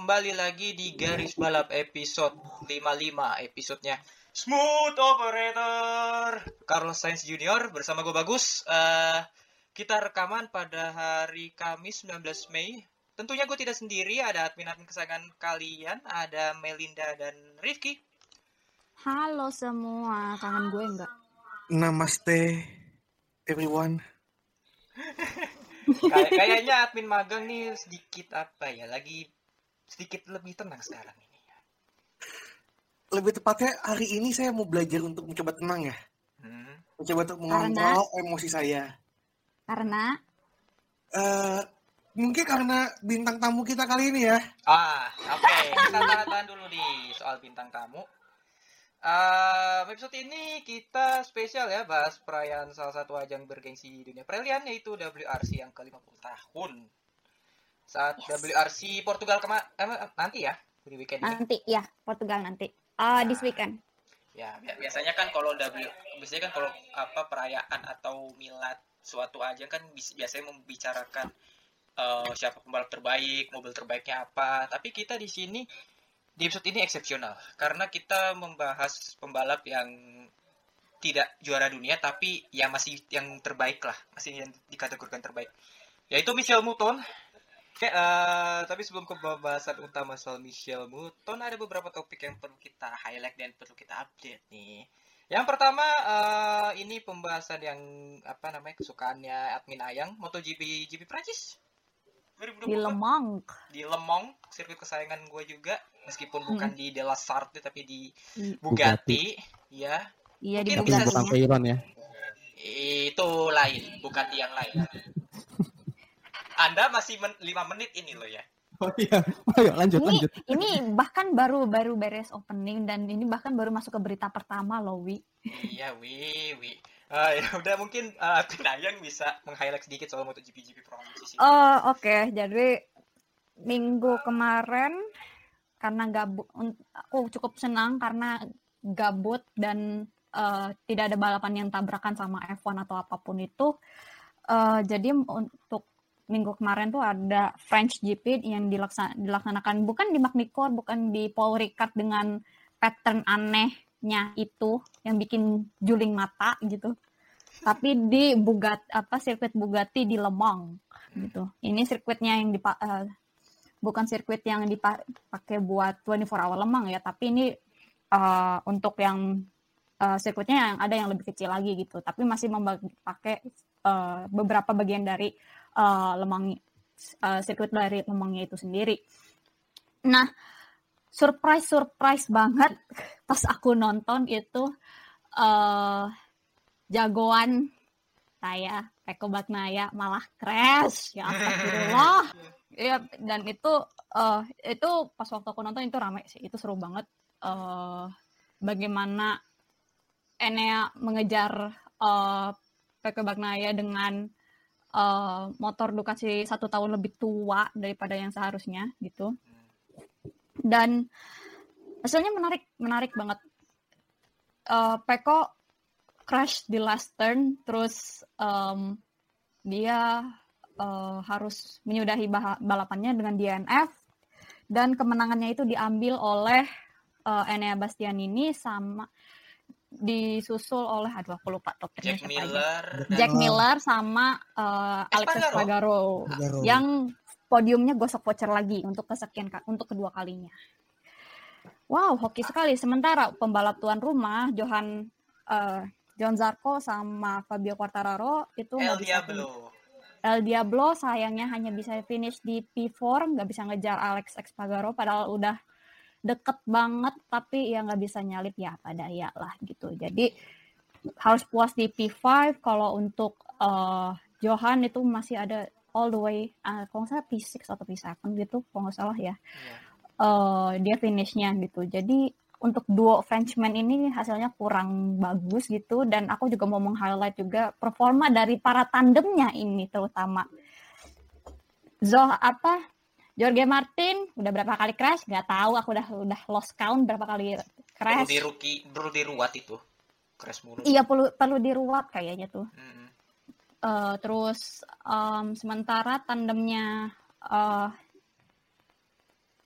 Kembali lagi di Garis Balap episode 55 episodenya. Smooth Operator! Carlos Sainz Junior bersama gue Bagus. Eh, Kita rekaman pada hari Kamis 19 Mei. Tentunya gue tidak sendiri, ada admin-admin kesayangan kalian Ada Melinda dan Rifki. Halo semua, kangen gue enggak? Namaste everyone. Kay- Kayaknya admin magang nih sedikit apa ya Lagi sedikit lebih tenang sekarang ini Lebih tepatnya hari ini saya mau belajar untuk mencoba tenang ya. hmm. Mencoba untuk mengontrol emosi saya. Karena eh mungkin karena bintang tamu kita kali ini ya. Ah, oke. Kita tahan dulu nih soal bintang tamu. Eh, episode ini kita spesial ya bahas perayaan salah satu ajang bergengsi di dunia peralihan yaitu WRC yang ke-50 tahun. Saat Yes. WRC Portugal kema eh, nanti ya di weekend ini. nanti ya Portugal nanti. Ah, this weekend. Ya, bi- biasanya kan kalau W biasanya kan kalau apa perayaan atau milad suatu ajang kan biasanya membicarakan eh, siapa pembalap terbaik, mobil terbaiknya apa. Tapi kita di sini di episode ini eksepsional karena kita membahas pembalap yang tidak juara dunia tapi yang masih yang terbaik lah, masih yang dikategorikan terbaik. Yaitu Michel Mouton. Oke, eh, tapi sebelum ke pembahasan utama soal Michel Mouton, ada beberapa topik yang perlu kita highlight dan perlu kita update nih. Yang pertama, eh, ini pembahasan yang apa namanya kesukaannya admin Ayang, MotoGP GP Prancis. 2024 Di Lemong. di Lemong, sirkuit kesayangan gue juga, meskipun bukan di De La Sarthe tapi di Hmm. Bugatti, ya Iya di Mungkin Bugatti. bisa- sampai Iron ya. itu lain, Bugatti yang lain. Anda masih men 5 menit ini loh ya. Oh iya, ayo lanjut Ini lanjut. ini bahkan baru baru beres opening dan ini bahkan baru masuk ke berita pertama loh, Wi. Iya, wi, wi. Ah, ya udah mungkin uh, bisa meng-highlight sedikit soal MotoGP GP ini. Oh, oke. Jadi minggu kemarin karena gabut aku cukup senang karena gabut dan eh, tidak ada balapan yang tabrakan sama F1 atau apa pun itu. Eh, jadi untuk minggu kemarin tuh ada French GP yang dilaksa- dilaksanakan bukan di Magny-Cours, bukan di Paul Ricard dengan pattern anehnya itu yang bikin juling mata gitu. Tapi di Bugatti apa sirkuit Bugatti di Le Mans gitu. Ini sirkuitnya yang dipa eh, bukan sirkuit yang dipakai buat 24 hour lemang ya, tapi ini eh, untuk yang eh, sirkuitnya yang ada yang lebih kecil lagi gitu, tapi masih memakai eh, beberapa bagian dari eh, lemang eh, sirkuit dari lemangnya itu sendiri. Nah, surprise surprise banget pas aku nonton itu eh jagoan saya Peko Bagnaya malah crash ya astagfirullah Iya, dan itu eh itu pas waktu aku nonton itu rame sih, itu seru banget. eh bagaimana Enea mengejar eh Peko Bagnaya dengan eh motor Ducati satu tahun lebih tua daripada yang seharusnya gitu. Dan hasilnya menarik, menarik banget. Eh Peko crash di last turn, terus em, dia eh, harus menyudahi balapannya dengan DNF dan kemenangannya itu diambil oleh eh, Enea Bastianini sama disusul oleh aduh aku lupa top 3 Jack siapa aja. Miller dan Jack Miller sama eh, Alex Espargaro. Espargaro yang podiumnya gosok voucher lagi untuk kesekian untuk kedua kalinya. Wow, hoki sekali. Sementara pembalap tuan rumah Johan eh, John Zarco sama Fabio Quartararo itu El nggak bisa Diablo. El Diablo sayangnya hanya bisa finish di P4, nggak bisa ngejar Alex Espargaro padahal udah deket banget tapi ya nggak bisa nyalip ya pada ya lah gitu. Jadi harus puas di P5 kalau untuk eh, Johan itu masih ada all the way eh, kalau nggak salah P6 atau P7 gitu kalau nggak salah ya Iya. eh, dia finishnya gitu. Jadi untuk duo Frenchman ini hasilnya kurang bagus gitu dan aku juga mau meng-highlight juga performa dari para tandemnya ini terutama Zoh apa Jorge Martin udah berapa kali crash nggak tahu aku udah udah lost count berapa kali Perlu crash di rookie, perlu diruat itu. Crash mulu. iya perlu perlu diruat kayaknya tuh Mm-mm. Eh, terus em, sementara tandemnya eh,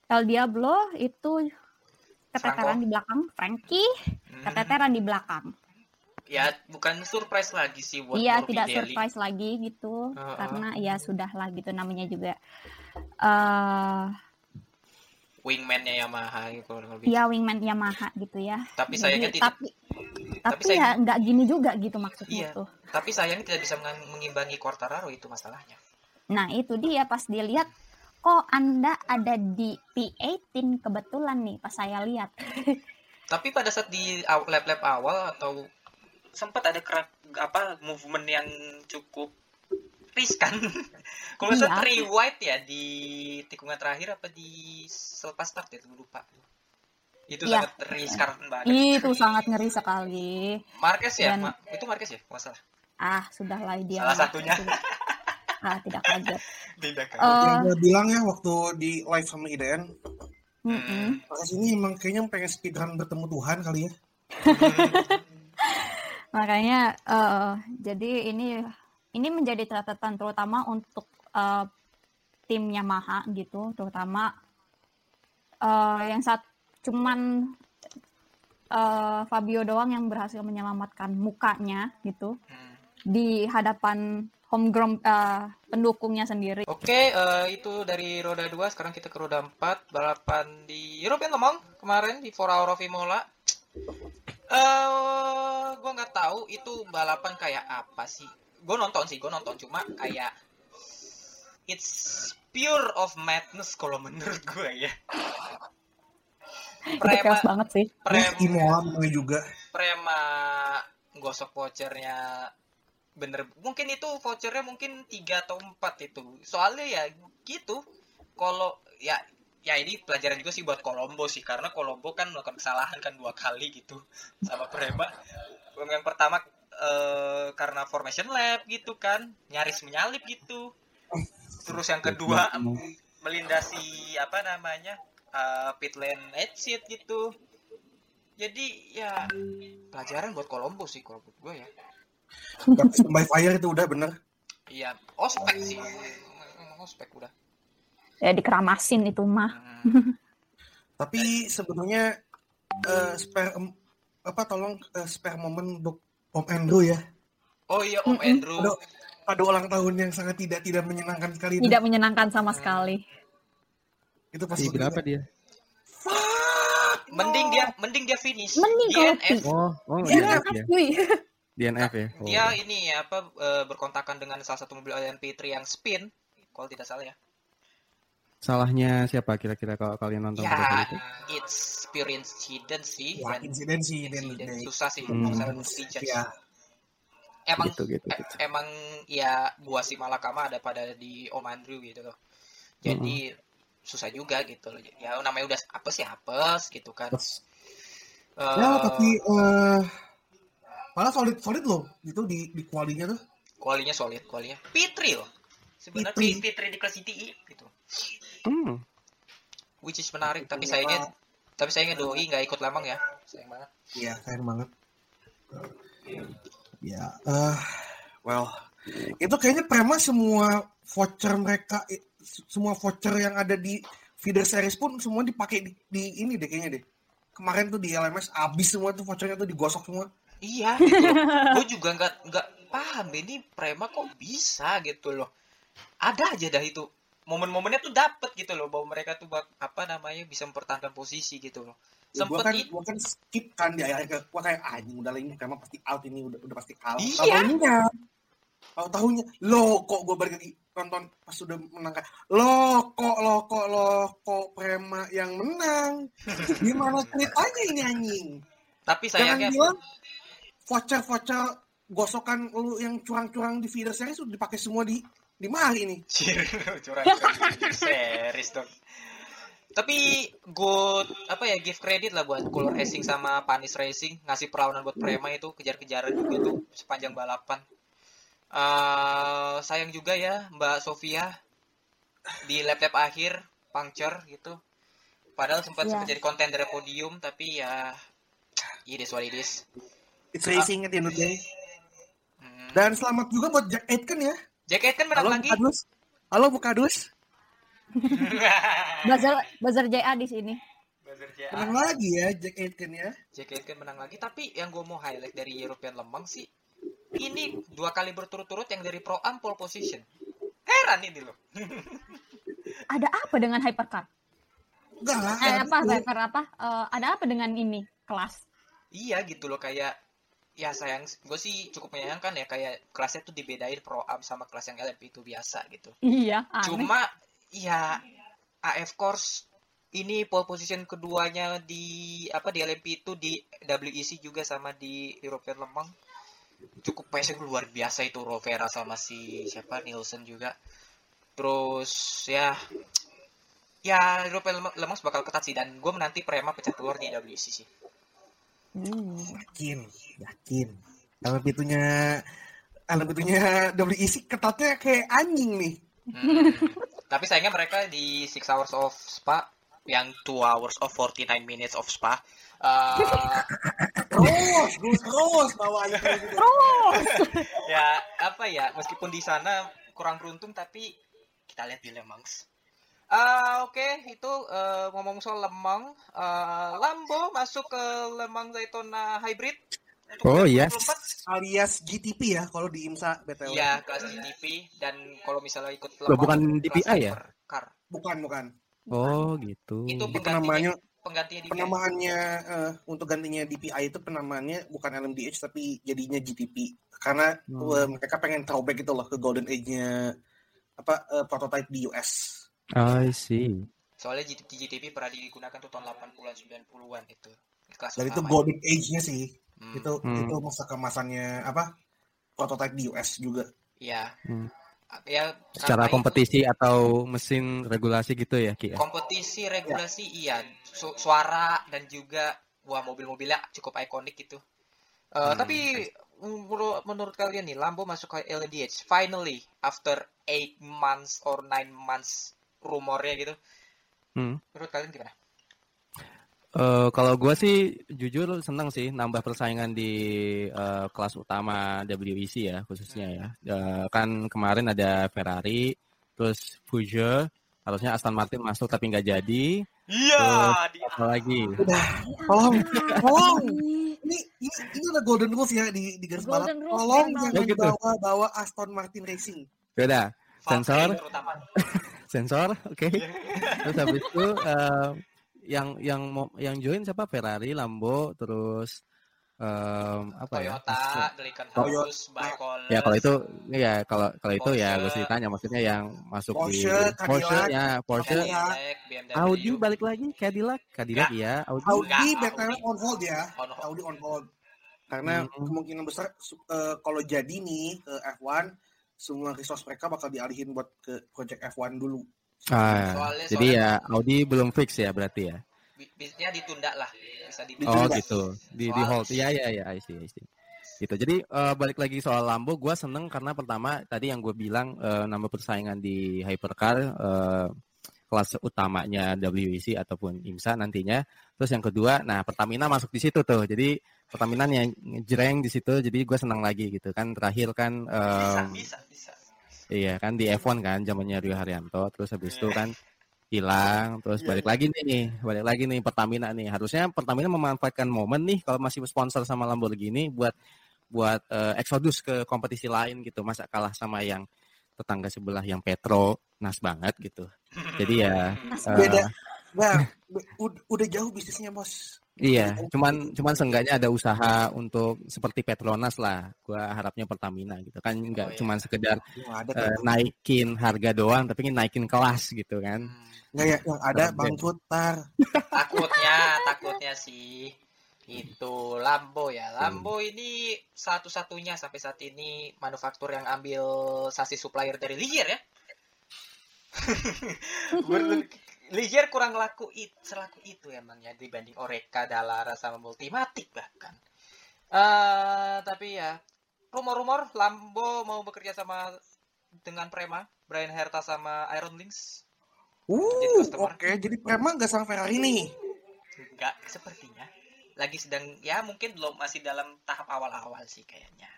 El Diablo itu keteteran Franco. di belakang, Frankie Mm. keteteran di belakang. Ya, bukan surprise lagi sih buat Iya, Morbidelli. tidak surprise lagi gitu, Heeh. karena ya sudah lah gitu namanya juga. Eh Wingman-nya Yamaha gitu kurang lebih. ya wingman Yamaha gitu ya. Tapi Jadi, sayangnya tidak tapi tapi tapi sayang- ya nggak gini juga gitu maksudnya Iya. tuh. tapi sayangnya tidak bisa mengimbangi Quartararo itu masalahnya. Nah itu dia pas dilihat kok anda ada di P18 kebetulan nih pas saya lihat. Tapi pada saat di lap-lap awal atau sempat ada kerak apa movement yang cukup riskan. Kalau nggak salah Iya. three wide ya di tikungan terakhir apa di selepas start ya lupa. Itu Iya. sangat riskan banget. Itu sangat ngeri sekali. Marquez ya, Dan- Ma- itu Marquez ya, nggak salah. Ah sudahlah dia. Salah satunya. Ah tidak kaget. Tidak kan. Yang gue bilang ya waktu di live sama IDN, mm-mm. pas ini emang kayaknya pengen speedrun bertemu Tuhan kali ya. Makanya eh, jadi ini ini menjadi catatan terutama untuk eh, tim Yamaha gitu, terutama eh, yang saat cuman eh, Fabio doang yang berhasil menyelamatkan mukanya gitu Hmm. di hadapan homegrown eh, pendukungnya sendiri. Oke, eh, itu dari roda 2, sekarang kita ke roda 4, balapan di European Le Mans kemarin di 4 Hour of Imola. Eh, gue nggak tahu itu balapan kayak apa sih. Gue nonton sih, gue nonton cuma kayak it's pure of madness kalau menurut gue ya. Prema, banget sih. prema, juga. prema gosok vouchernya bener mungkin itu vouchernya mungkin tiga atau empat itu soalnya ya gitu kalau ya ya ini pelajaran juga sih buat Kolombo sih karena Kolombo kan melakukan kesalahan kan dua kali gitu sama Prema yang pertama eh, karena formation lab gitu kan nyaris menyalip gitu terus yang kedua melindasi apa namanya eh, pit lane exit gitu jadi ya pelajaran buat Kolombo sih kalau menurut gue ya by fire itu udah bener. iya ospek sih Emang ospek udah Ya dikeramasin itu mah. Hmm. Tapi sebenarnya eh, spare em- apa tolong eh, spare momen untuk Om Andrew ya. oh iya Om Mm-mm. Andrew Pada, pada ulang tahun yang sangat tidak tidak menyenangkan sekali itu. Tidak menyenangkan sama sekali. Itu pas Di gua berapa dia? Fuck, mending dia mending dia finish Mending di kalau NF Oh, oh Iya, DNF ya. Cuy. DNF ya. Oh. dia ini ya apa eh, berkontakan dengan salah satu mobil LMP3 yang spin kalau tidak salah ya Salahnya siapa kira-kira kalau kalian nonton ya itu? it's pure incident sih dan insiden sih susah sih Hmm. ya. emang Gitu gitu eh, gitu. emang ya buah si malakama ada pada di Om Andrew gitu loh jadi susah juga gitu loh ya namanya udah apa sih apes gitu kan Eh, ya tapi eh malah solid solid loh gitu di di kualinya tuh. kualinya solid kualinya Pitri loh sebenarnya Pitri. Pitri di kelas CTI gitu Hmm. which is menarik tapi Pitri sayangnya tapi sayangnya doi nggak ikut lamang ya sayang banget Iya, keren banget. Ya, eh well, itu kayaknya prema semua voucher mereka, semua voucher yang ada di feeder series pun semua dipakai di, di ini deh kayaknya deh. Kemarin tuh di LMS abis semua tuh vouchernya tuh digosok semua. iya gitu gue juga nggak nggak paham ini Prema kok bisa gitu loh ada aja dah itu momen-momennya tuh dapet gitu loh bahwa mereka tuh bak- apa namanya bisa mempertahankan posisi gitu loh. Ya, gua kan, itu gua kan skip kan di akhir ke gua kayak ah ini udah lah ini prema pasti out ini udah udah pasti kalah. Iya. Tahu-taunya, tahu tahunya lo kok gue balik lagi nonton pas sudah menang kan lo kok lo kok lo kok Prema yang menang? Gimana ceritanya ini anjing? Tapi jangan sayangnya bilang voucher voucher gosokan lu yang curang-curang di feeder series udah dipakai semua di di Mali nih curang series dong. Tapi good apa ya give credit lah buat Color Racing sama Panis Racing ngasih perlawanan buat Prema itu kejar-kejaran juga tuh sepanjang balapan. eh sayang juga ya Mbak Sofia di lap lap akhir puncture gitu. Padahal sempat Iya. sempat jadi kontender podium tapi ya it is what it is. it's racing at the end of the day Hmm. dan selamat juga buat Jack Aitken ya Jack Aitken menang halo lagi. Bukadus halo Bukadus Buzzer buzzer JA di sini. Buzzer JA. menang lagi ya Jack Aitken ya Jack Aitken menang lagi tapi yang gue mau highlight dari European Lemang sih ini dua kali berturut-turut yang dari Pro Am pole position heran ini loh Ada apa dengan hypercar? enggak lah Eh, apa itu- hyper apa? Eh, ada apa dengan ini kelas? iya gitu loh kayak ya sayang. Gue sih cukup menyayangkan ya kayak kelasnya tuh dibedain Pro Am sama kelas yang LMP itu biasa gitu. Iya, aneh. cuma ya AF course ini pole position keduanya di apa di LMP itu di WEC juga sama di European Lemang. Cukup passion luar biasa itu Rovera sama si siapa Nielsen juga. Terus ya ya European Lemang bakal ketat sih. Dan gue menanti Prema pecah telur di WEC sih Hmm. yakin yakin kalau pitunya kalau pitunya WEC ketatnya kayak anjing nih Hmm. Tapi sayangnya mereka di 6 hours of Spa yang 2 hours of 49 minutes of Spa eh, terus terus terus bawa aja kayak gitu. Terus. ya apa ya meskipun di sana kurang beruntung tapi kita lihat di Lemang. Ah, Oke itu eh, ngomong soal Lemang, eh, Lambo masuk ke Lemang Daytona Hybrid. untuk Oh, 2024. yes. alias GTP ya kalau di IMSA BTW Iya kelas GTP dan kalau misalnya ikut Loh, bukan DPI ya? hypercar. bukan bukan Oh gitu. Itu Itu penggantinya di penamaannya eh, untuk gantinya DPI itu penamaannya bukan LMDH tapi jadinya GTP karena Hmm. eh, mereka pengen throwback gitu loh ke golden age-nya apa eh, prototype di US I see. Soalnya GTP, GTP pernah digunakan tuh tahun 80-an 90-an itu. Kelas dan itu pertama. golden age-nya sih Hmm, itu Hmm. itu masa kemasannya apa prototype di US juga Iya. Hmm. Ya Secara karena itu kompetisi atau mesin regulasi gitu ya Ki ya? kompetisi regulasi iya Su- suara dan juga wah mobil-mobilnya cukup ikonik gitu. Eh, Hmm, tapi menurut, menurut kalian nih Lambo masuk ke LMDH finally after 8 months or 9 months rumornya gitu. Hmm. Menurut kalian gimana? Eh, kalau gue sih jujur senang sih nambah persaingan di eh, kelas utama WEC ya khususnya ya. Eh, kan kemarin ada Ferrari, terus Peugeot, harusnya Aston Martin masuk tapi nggak jadi. Iya, apa lagi? tolong tolong ini ini ini udah golden rules ya di di garis balap tolong ya, jangan Oh, gitu. bawa bawa Aston Martin Racing Beda, Sensor. Sensor, oke. Terus habis itu eh, yang yang mau yang join siapa? Ferrari, Lambo, terus em, apa ya? Toyota, Delican Toyota. House. Ya kalau itu ya kalau kalau itu ya gue Porsche. sih tanya maksudnya yang masuk di Porsche, Porsche Cadillac, ya Porsche Cadillac, BMW. Audi balik lagi Cadillac Cadillac ya Audi Audi Audi. on hold ya On hold. Audi on hold karena Hmm. kemungkinan besar eh, kalau jadi nih ke F1 semua resource mereka bakal dialihin buat ke project F1 dulu. Ah, Soalnya- jadi soalnya- ya Audi belum fix ya berarti ya? Bi- Bisnya ditunda lah, bisa ditunda. oh gitu. Di di hold. Ya ya ya I see I see. Gitu. Jadi eh, balik lagi soal Lambo gue seneng karena pertama tadi yang gue bilang eh, nama persaingan di hypercar eh, kelas utamanya WEC ataupun IMSA nantinya. Terus yang kedua nah Pertamina masuk di situ tuh. Jadi Pertamina yang jreng di situ jadi gue senang lagi gitu kan. Terakhir kan Bisa, em, bisa, bisa. Iya kan di F1 kan zamannya Rio Haryanto. Terus habis itu Iya. kan hilang terus Iya, balik lagi nih balik lagi nih Pertamina nih. Harusnya Pertamina memanfaatkan momen nih kalau masih sponsor sama Lamborghini buat buat eh, exodus ke kompetisi lain gitu. Masa kalah sama yang tetangga sebelah yang Petro nas banget gitu. Jadi ya Nas eh, beda. Nah udah jauh bisnisnya bos. Iya, cuman cuman seenggaknya ada usaha untuk seperti Petronas lah. Gua harapnya Pertamina gitu kan. Nggak Oh, iya. cuman sekedar ada kayak naikin harga doang tapi ingin naikin kelas gitu kan. Hmm, nggak ya yang ada bangkrut tar. takutnya, takutnya sih itu Lambo ya. Lambo ini satu-satunya sampai saat ini manufaktur yang ambil sasis supplier dari Ligier ya. Ligier kurang laku it, selaku itu emangnya dibanding Oreca, Dallara sama Multimatic bahkan. eh tapi ya rumor-rumor Lambo mau bekerja sama dengan Prema, Brian Herta sama Iron Links. Uh, oke. Jadi Prema nggak sama Ferrari nih. Enggak, sepertinya. Lagi sedang ya mungkin belum masih dalam tahap awal-awal sih kayaknya.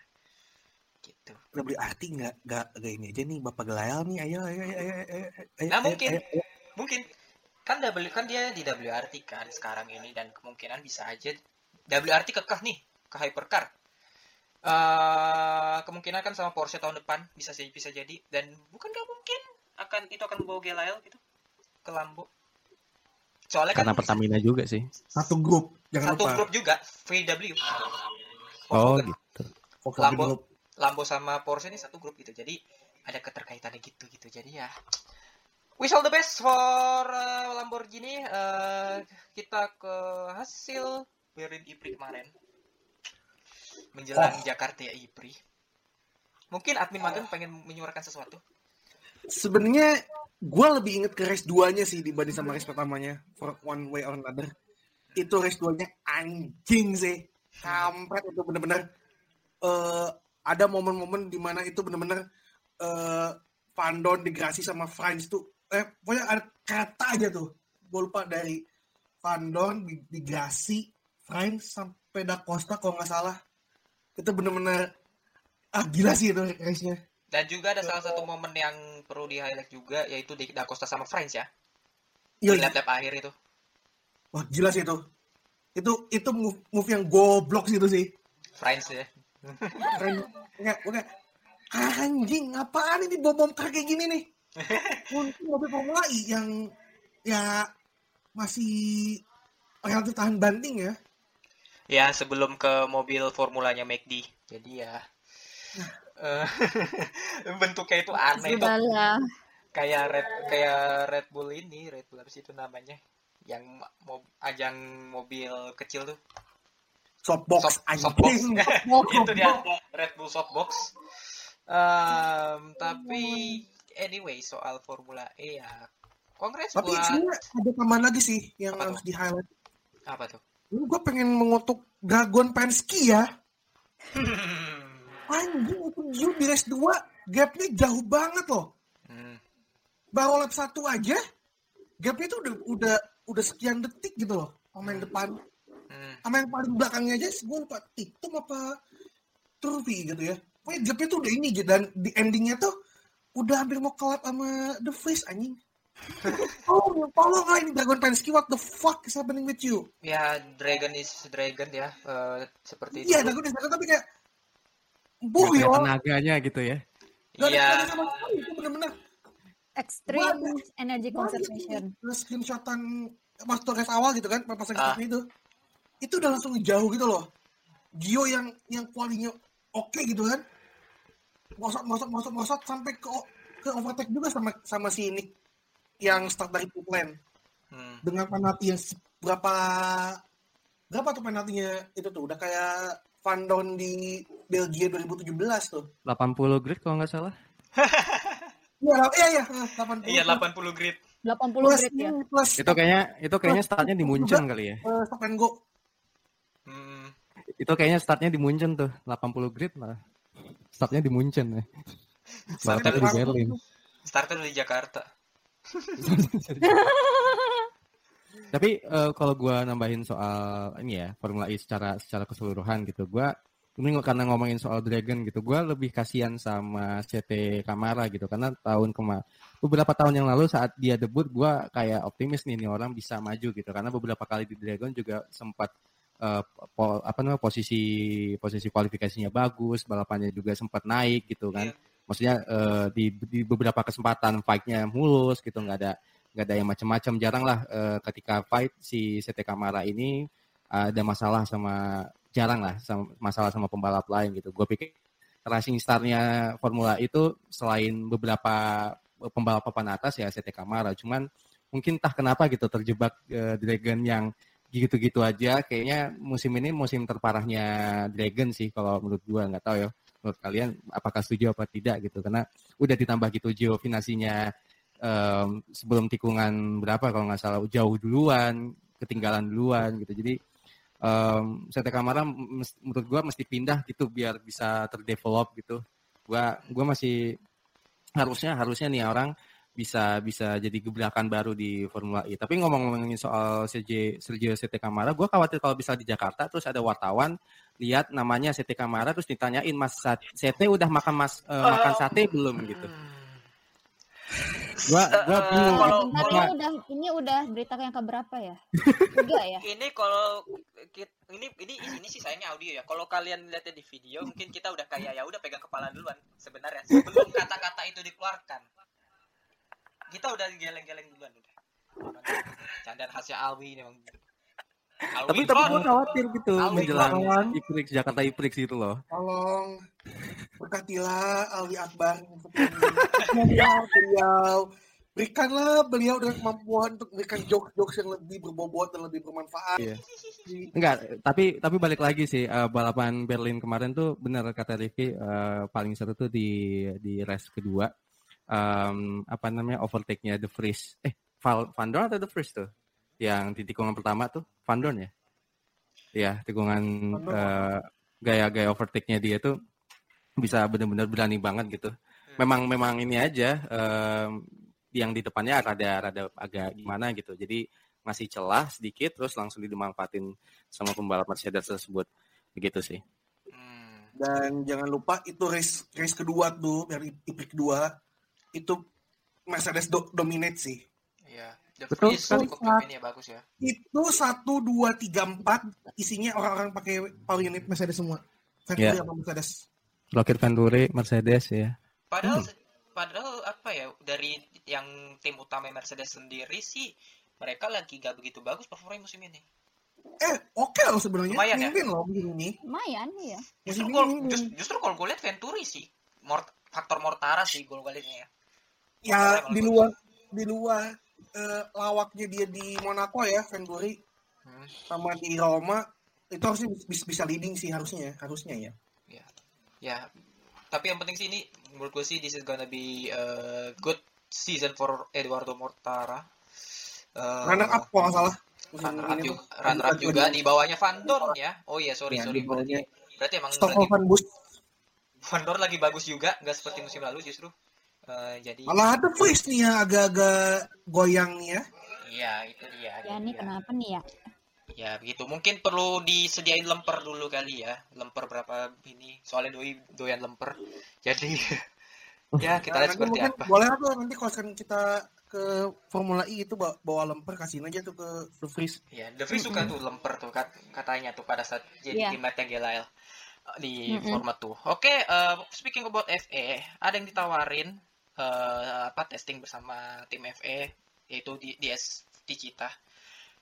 Gitu. Udah beli arti nggak nggak nggak ini aja nih Bapak Gelayal nih. Ayo ayo ayo ayo. ayo, ayo, Nah, ayo, mungkin. ayo, ayo. Mungkin kan W kan dia di WRT kan sekarang ini dan kemungkinan bisa aja WRT kekeh nih ke hypercar. eh kemungkinan kan sama Porsche tahun depan bisa bisa jadi dan bukan nggak mungkin akan itu akan membawa Gelael gitu ke Lambo. Soalnya kan Karena Pertamina juga sih. Satu grup. Jangan satu lupa. grup juga VW. Oh Volkswagen. gitu. Lambo. Group. Lambo sama Porsche ini satu grup gitu. Jadi ada keterkaitannya gitu gitu. Jadi ya wish all the best for uh, Lamborghini. Uh, kita ke hasil Berlin Ipri kemarin. Menjelang Jakarta ya Ipri. Mungkin admin magang pengen menyuarakan sesuatu. Sebenarnya gue lebih inget ke race 2-nya sih dibanding sama race pertamanya. For one way or another. Itu race 2-nya anjing sih. Kampret itu bener-bener. eh ada momen-momen di mana itu bener-bener eh Van Dorn digrasi sama Franz tuh. Eh, pokoknya ada kata aja tuh. Gue lupa dari di- digrasi Franz sampai Da Costa kalau nggak salah. Itu bener-bener ah gila sih itu race-nya. Dan juga ada salah satu momen yang perlu di highlight juga yaitu di Da Costa sama Franz ya. Di Iya, lap-lap akhir itu. Wah gila sih itu. Itu itu move, move yang goblok sih itu sih. Franz ya. Keren. Enggak, enggak. Anjing, apaan ini bom-bom kayak gini nih? Untuk mobil Formula E yang ya masih relatif tahan banting ya. Ya, sebelum ke mobil formulanya McD. Jadi ya eh, bentuknya itu aneh itu kayak red kayak Red Bull ini, Red Bull apa sih itu namanya? Yang mo ajang mobil kecil tuh. Softbox Soft- softbox. anjing. itu dia Red Bull Softbox. Em, tapi anyway soal Formula E ya kongres Tapi buat sebenarnya ada tambahan lagi sih yang Apa harus di highlight. apa tuh? Gue pengen mengutuk Dragon Penske ya. Anjing itu Gio di race 2 gapnya jauh banget loh. Hmm. baru lap satu aja gapnya itu udah udah udah sekian detik gitu loh sama yang depan Hmm. sama yang paling belakangnya aja gue lupa tiktok apa turvi gitu ya pokoknya gapnya tuh udah ini gitu dan di endingnya tuh udah hampir mau kelap sama the face anjing oh tolong lah ini Dragon Penske what the fuck is happening with you Ya Dragon is Dragon ya eh, seperti itu. iya Dragon is Dragon tapi kayak Ada ya tenaganya gitu ya. gak ada Iya. sama sekali itu bener-bener Extreme Banyak. energy conservation. screenshotan pas tugas awal gitu kan pas Ah. startnya itu itu udah langsung jauh gitu loh Gio yang yang kualinya oke gitu kan mosot mosot mosot mosot sampai ke ke overtake juga sama sama si Nick yang start dari pit lane Hmm. dengan penalti yang berapa berapa tuh penaltinya itu tuh udah kayak Van Dorn di Belgia 2017 tuh 80 grid kalau nggak salah. iya iya iya 80 Iya 80 grid. 80 plus, grid ya. plus Itu kayaknya itu kayaknya startnya di Munchen kali ya. eh, stop and go Hmm. Itu kayaknya startnya di Munchen tuh, 80 grid lah. Startnya di Munchen ya. Startnya di Berlin. Starter dari Jakarta. Tapi eh, kalau gua nambahin soal ini ya Formula E secara secara keseluruhan gitu, gua ini karena ngomongin soal Dragon gitu, gua lebih kasihan sama CT Camara gitu karena tahun kemarin beberapa tahun yang lalu saat dia debut gua kayak optimis nih nih orang bisa maju gitu karena beberapa kali di Dragon juga sempat eh, po- apa namanya posisi posisi kualifikasinya bagus, balapannya juga sempat naik gitu kan. Iya. Maksudnya eh, di di beberapa kesempatan fight-nya mulus gitu, nggak ada nggak ada yang macam-macam jarang lah eh, ketika fight si CT Kamara ini ada masalah sama jarang lah sama masalah sama pembalap lain gitu. Gue pikir racing starnya Formula E itu selain beberapa pembalap papan atas ya CT Camara, cuman mungkin entah kenapa gitu terjebak uh, Dragon yang gitu-gitu aja. Kayaknya musim ini musim terparahnya Dragon sih kalau menurut gua nggak tahu ya. Menurut kalian apakah setuju apa tidak gitu? Karena udah ditambah gitu geofinasinya um, sebelum tikungan berapa kalau nggak salah jauh duluan, ketinggalan duluan gitu. Jadi um, CT Camara menurut gua mesti pindah gitu biar bisa terdevelop gitu. Gua gua masih harusnya harusnya nih orang bisa bisa jadi gebrakan baru di Formula E. Tapi ngomong-ngomongin soal CJ Sergio CT Camara, gue khawatir kalau bisa di Jakarta terus ada wartawan lihat namanya CT Camara terus ditanyain Mas CT udah makan mas uh, makan sate belum gitu. Gua gua bingung. kalau Bentar, kalau ini udah ini udah berita yang keberapa ya? Tiga ya? ini kalau ini ini ini sih sayangnya audio ya. Kalau kalian lihatnya di video, mungkin kita udah kayak ya udah pegang kepala duluan sebenarnya sebelum kata-kata itu dikeluarkan. Kita udah geleng-geleng duluan udah. Candaan khasnya Alwi ini memang. Tapi tapi gue khawatir gitu Alwi menjelang kawan. Iprix Jakarta Iprix gitu loh. Tolong berkatilah Alwi Akbar beliau, beliau berikanlah beliau dengan kemampuan untuk memberikan jokes-jokes yang lebih berbobot dan lebih bermanfaat. Iya. Enggak, tapi tapi balik lagi sih eh, balapan Berlin kemarin tuh benar kata Rifki eh, paling seru tuh di di race kedua. Em, apa namanya overtake-nya The Vries. Eh, Val, Van Dorn atau The Vries tuh? Yang di tikungan pertama tuh Van Dorn ya? Iya, tikungan eh, gaya-gaya overtake-nya dia tuh bisa benar-benar berani banget gitu. Memang memang ini aja em, yang di depannya rada rada agak gimana gitu. Jadi ngasih celah sedikit terus langsung dimanfaatin sama pembalap Mercedes tersebut. Begitu sih. Hmm. Dan jangan lupa itu race race kedua tuh dari IP kedua itu Mercedes do- dominate sih. Iya. The Betul ya bagus ya. Itu satu dua tiga empat isinya orang-orang pakai power unit Mercedes semua. Iya. Ferrari sama Mercedes. Rocket Venturi, Mercedes ya. Padahal Hmm. padahal apa ya dari yang tim utama Mercedes sendiri sih mereka lagi gak begitu bagus performanya musim ini. Eh, oke loh sebenarnya. Lumayan ya? Mimpin loh musim ini. Lumayan ya. Justru gol just- justru kalau gue lihat Venturi sih Mort, faktor Mortara sih gol golnya ya. Ya di luar di luar eh, lawaknya dia di Monaco ya, Venturi Hmm. sama di Roma itu harusnya bisa, bisa leading sih harusnya ya, harusnya ya. Ya. Ya. Tapi yang penting sih ini menurut gue sih this is gonna be a good season for Eduardo Mortara. Eh, Runner up kalau nggak salah. Runner up juga, tuh. runner up juga di bawahnya Van Dorn ya. Oh iya sorry Ya, sorry berarti berarti emang Van Bus. Van Dorn lagi bagus juga nggak seperti musim lalu justru. Eh, jadi Malah ada Fries nih yang agak-agak goyang nih ya. iya itu dia. Ya dia. kenapa nih ya? Ya begitu. Mungkin perlu disediain lemper dulu kali ya. Lemper berapa ini? Soalnya doi doyan lemper. Jadi ya kita Nah, lihat seperti apa. boleh tuh nanti kalau kita ke Formula E itu bawa, bawa lemper kasihin aja tuh ke The Fries. Ya, The Vries suka tuh lemper tuh kat- katanya tuh pada saat jadi Iya. Gelael uh, di Mm-mm. format tuh. Oke, uh, speaking about FE, ada yang ditawarin uh, apa testing bersama tim FE yaitu di DS Ticita.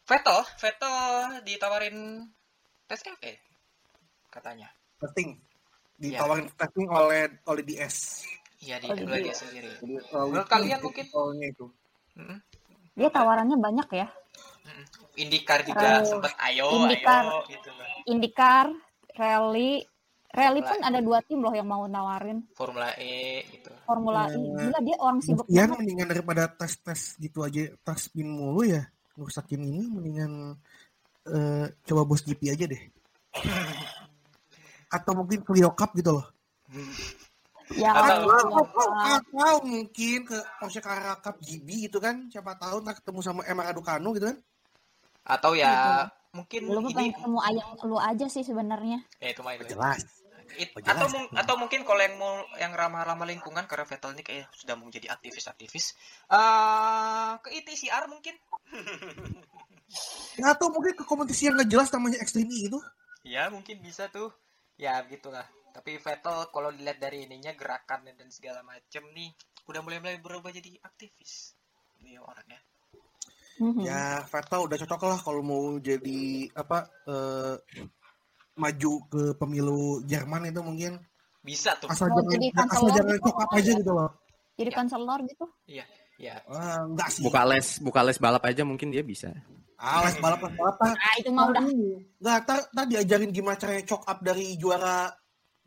Vettel, Vettel ditawarin tes FE katanya. Testing. Iya. Ditawarin testing oleh oleh DS. Iya di Oh, oleh dia sendiri. Jadi, uh, Menurut itu kalian mungkin? soalnya itu. Mm-mm. Dia tawarannya banyak ya. Mm-mm. IndyCar juga Eh, sempat ayo IndyCar. ayo gitu loh. IndyCar, Rally, Rally Formula pun ada dua tim loh yang mau nawarin. Formula E gitu. Formula E. Eh, Gila dia orang sibuk banget. mendingan daripada tes-tes gitu aja tes spin mulu ya. Ngerusakin ini mendingan eh, coba bos GP aja deh. Atau mungkin Clio Cup gitu loh. Ya Atau- Allah. atau, atau mungkin ke Porsche Carrera Cup GB gitu kan. Siapa tahu ntar ketemu sama Emma Raducanu gitu kan. Atau ya mungkin Lu pengen ini ketemu ayam lu aja sih sebenarnya. ya itu main jelas It- Oh, jelas. atau mung- atau mungkin kalau yang mau yang ramah-ramah lingkungan karena Vettel ini kayak sudah mau menjadi aktivis-aktivis. Eh ke ITCR mungkin. Ya, atau mungkin ke kompetisi yang nggak jelas namanya Extreme E itu. Ya mungkin bisa tuh. Ya gitulah tapi Vettel kalau dilihat dari ininya gerakannya dan segala macem nih udah mulai mulai berubah jadi aktivis. Ini orangnya. Mhm. Ya Vettel udah cocok lah kalau mau jadi apa eh, maju ke pemilu Jerman itu mungkin Bisa tuh. asal Mau jangan jadi asal kanselor jangan gitu, apa aja gitu loh. Jadi Ya. konselor gitu. Ya. Ah, enggak sih. Buka les, buka les balap aja mungkin dia bisa. Ah, les balap les balap Nah, itu mah udah Enggak, tar, tar diajarin gimana caranya cok up dari juara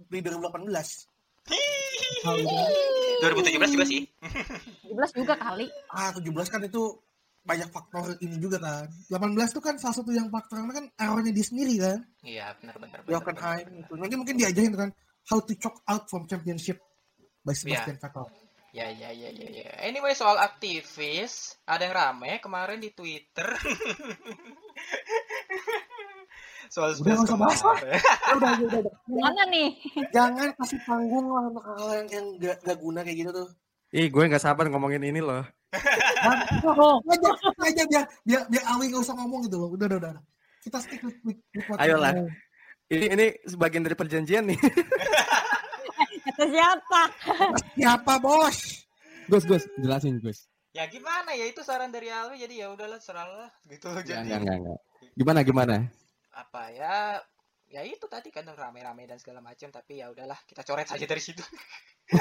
di 2018. Ah, gitu. 2017 juga sih. 17 juga kali. Ah, 17 kan itu banyak faktor ini juga kan. 18 tuh kan salah satu yang faktornya kan errornya dia sendiri kan. Iya, benar benar. Di Hockenheim itu. Nanti mungkin diajarin tuh kan how to choke out from championship by Sebastian Vettel. Ya, ya, ya, ya, ya. Anyway, soal aktivis, ada yang rame kemarin di Twitter. soal Udah, nggak usah bahas lah. Ya udah, udah, udah, udah. Gimana nih? Jangan kasih panggung lah untuk hal yang, yang gak, gak guna kayak gitu tuh. Ih, gue nggak sabar ngomongin ini loh. Oh, aja, biar biar biar Awi gak usah ngomong gitu loh. Udah, udah, udah. Kita stick with, with, with what Ayolah. Ini ini sebagian dari perjanjian nih. Kata siapa? Siapa bos? Gus, Gus, jelasin Gus. Ya gimana ya itu saran dari Alwi jadi ya udahlah seralah gitu Enggak, jadi enggak, enggak, enggak. Gimana, gimana? apa ya ya itu tadi kan rame-rame dan segala macam tapi ya udahlah kita coret saja dari situ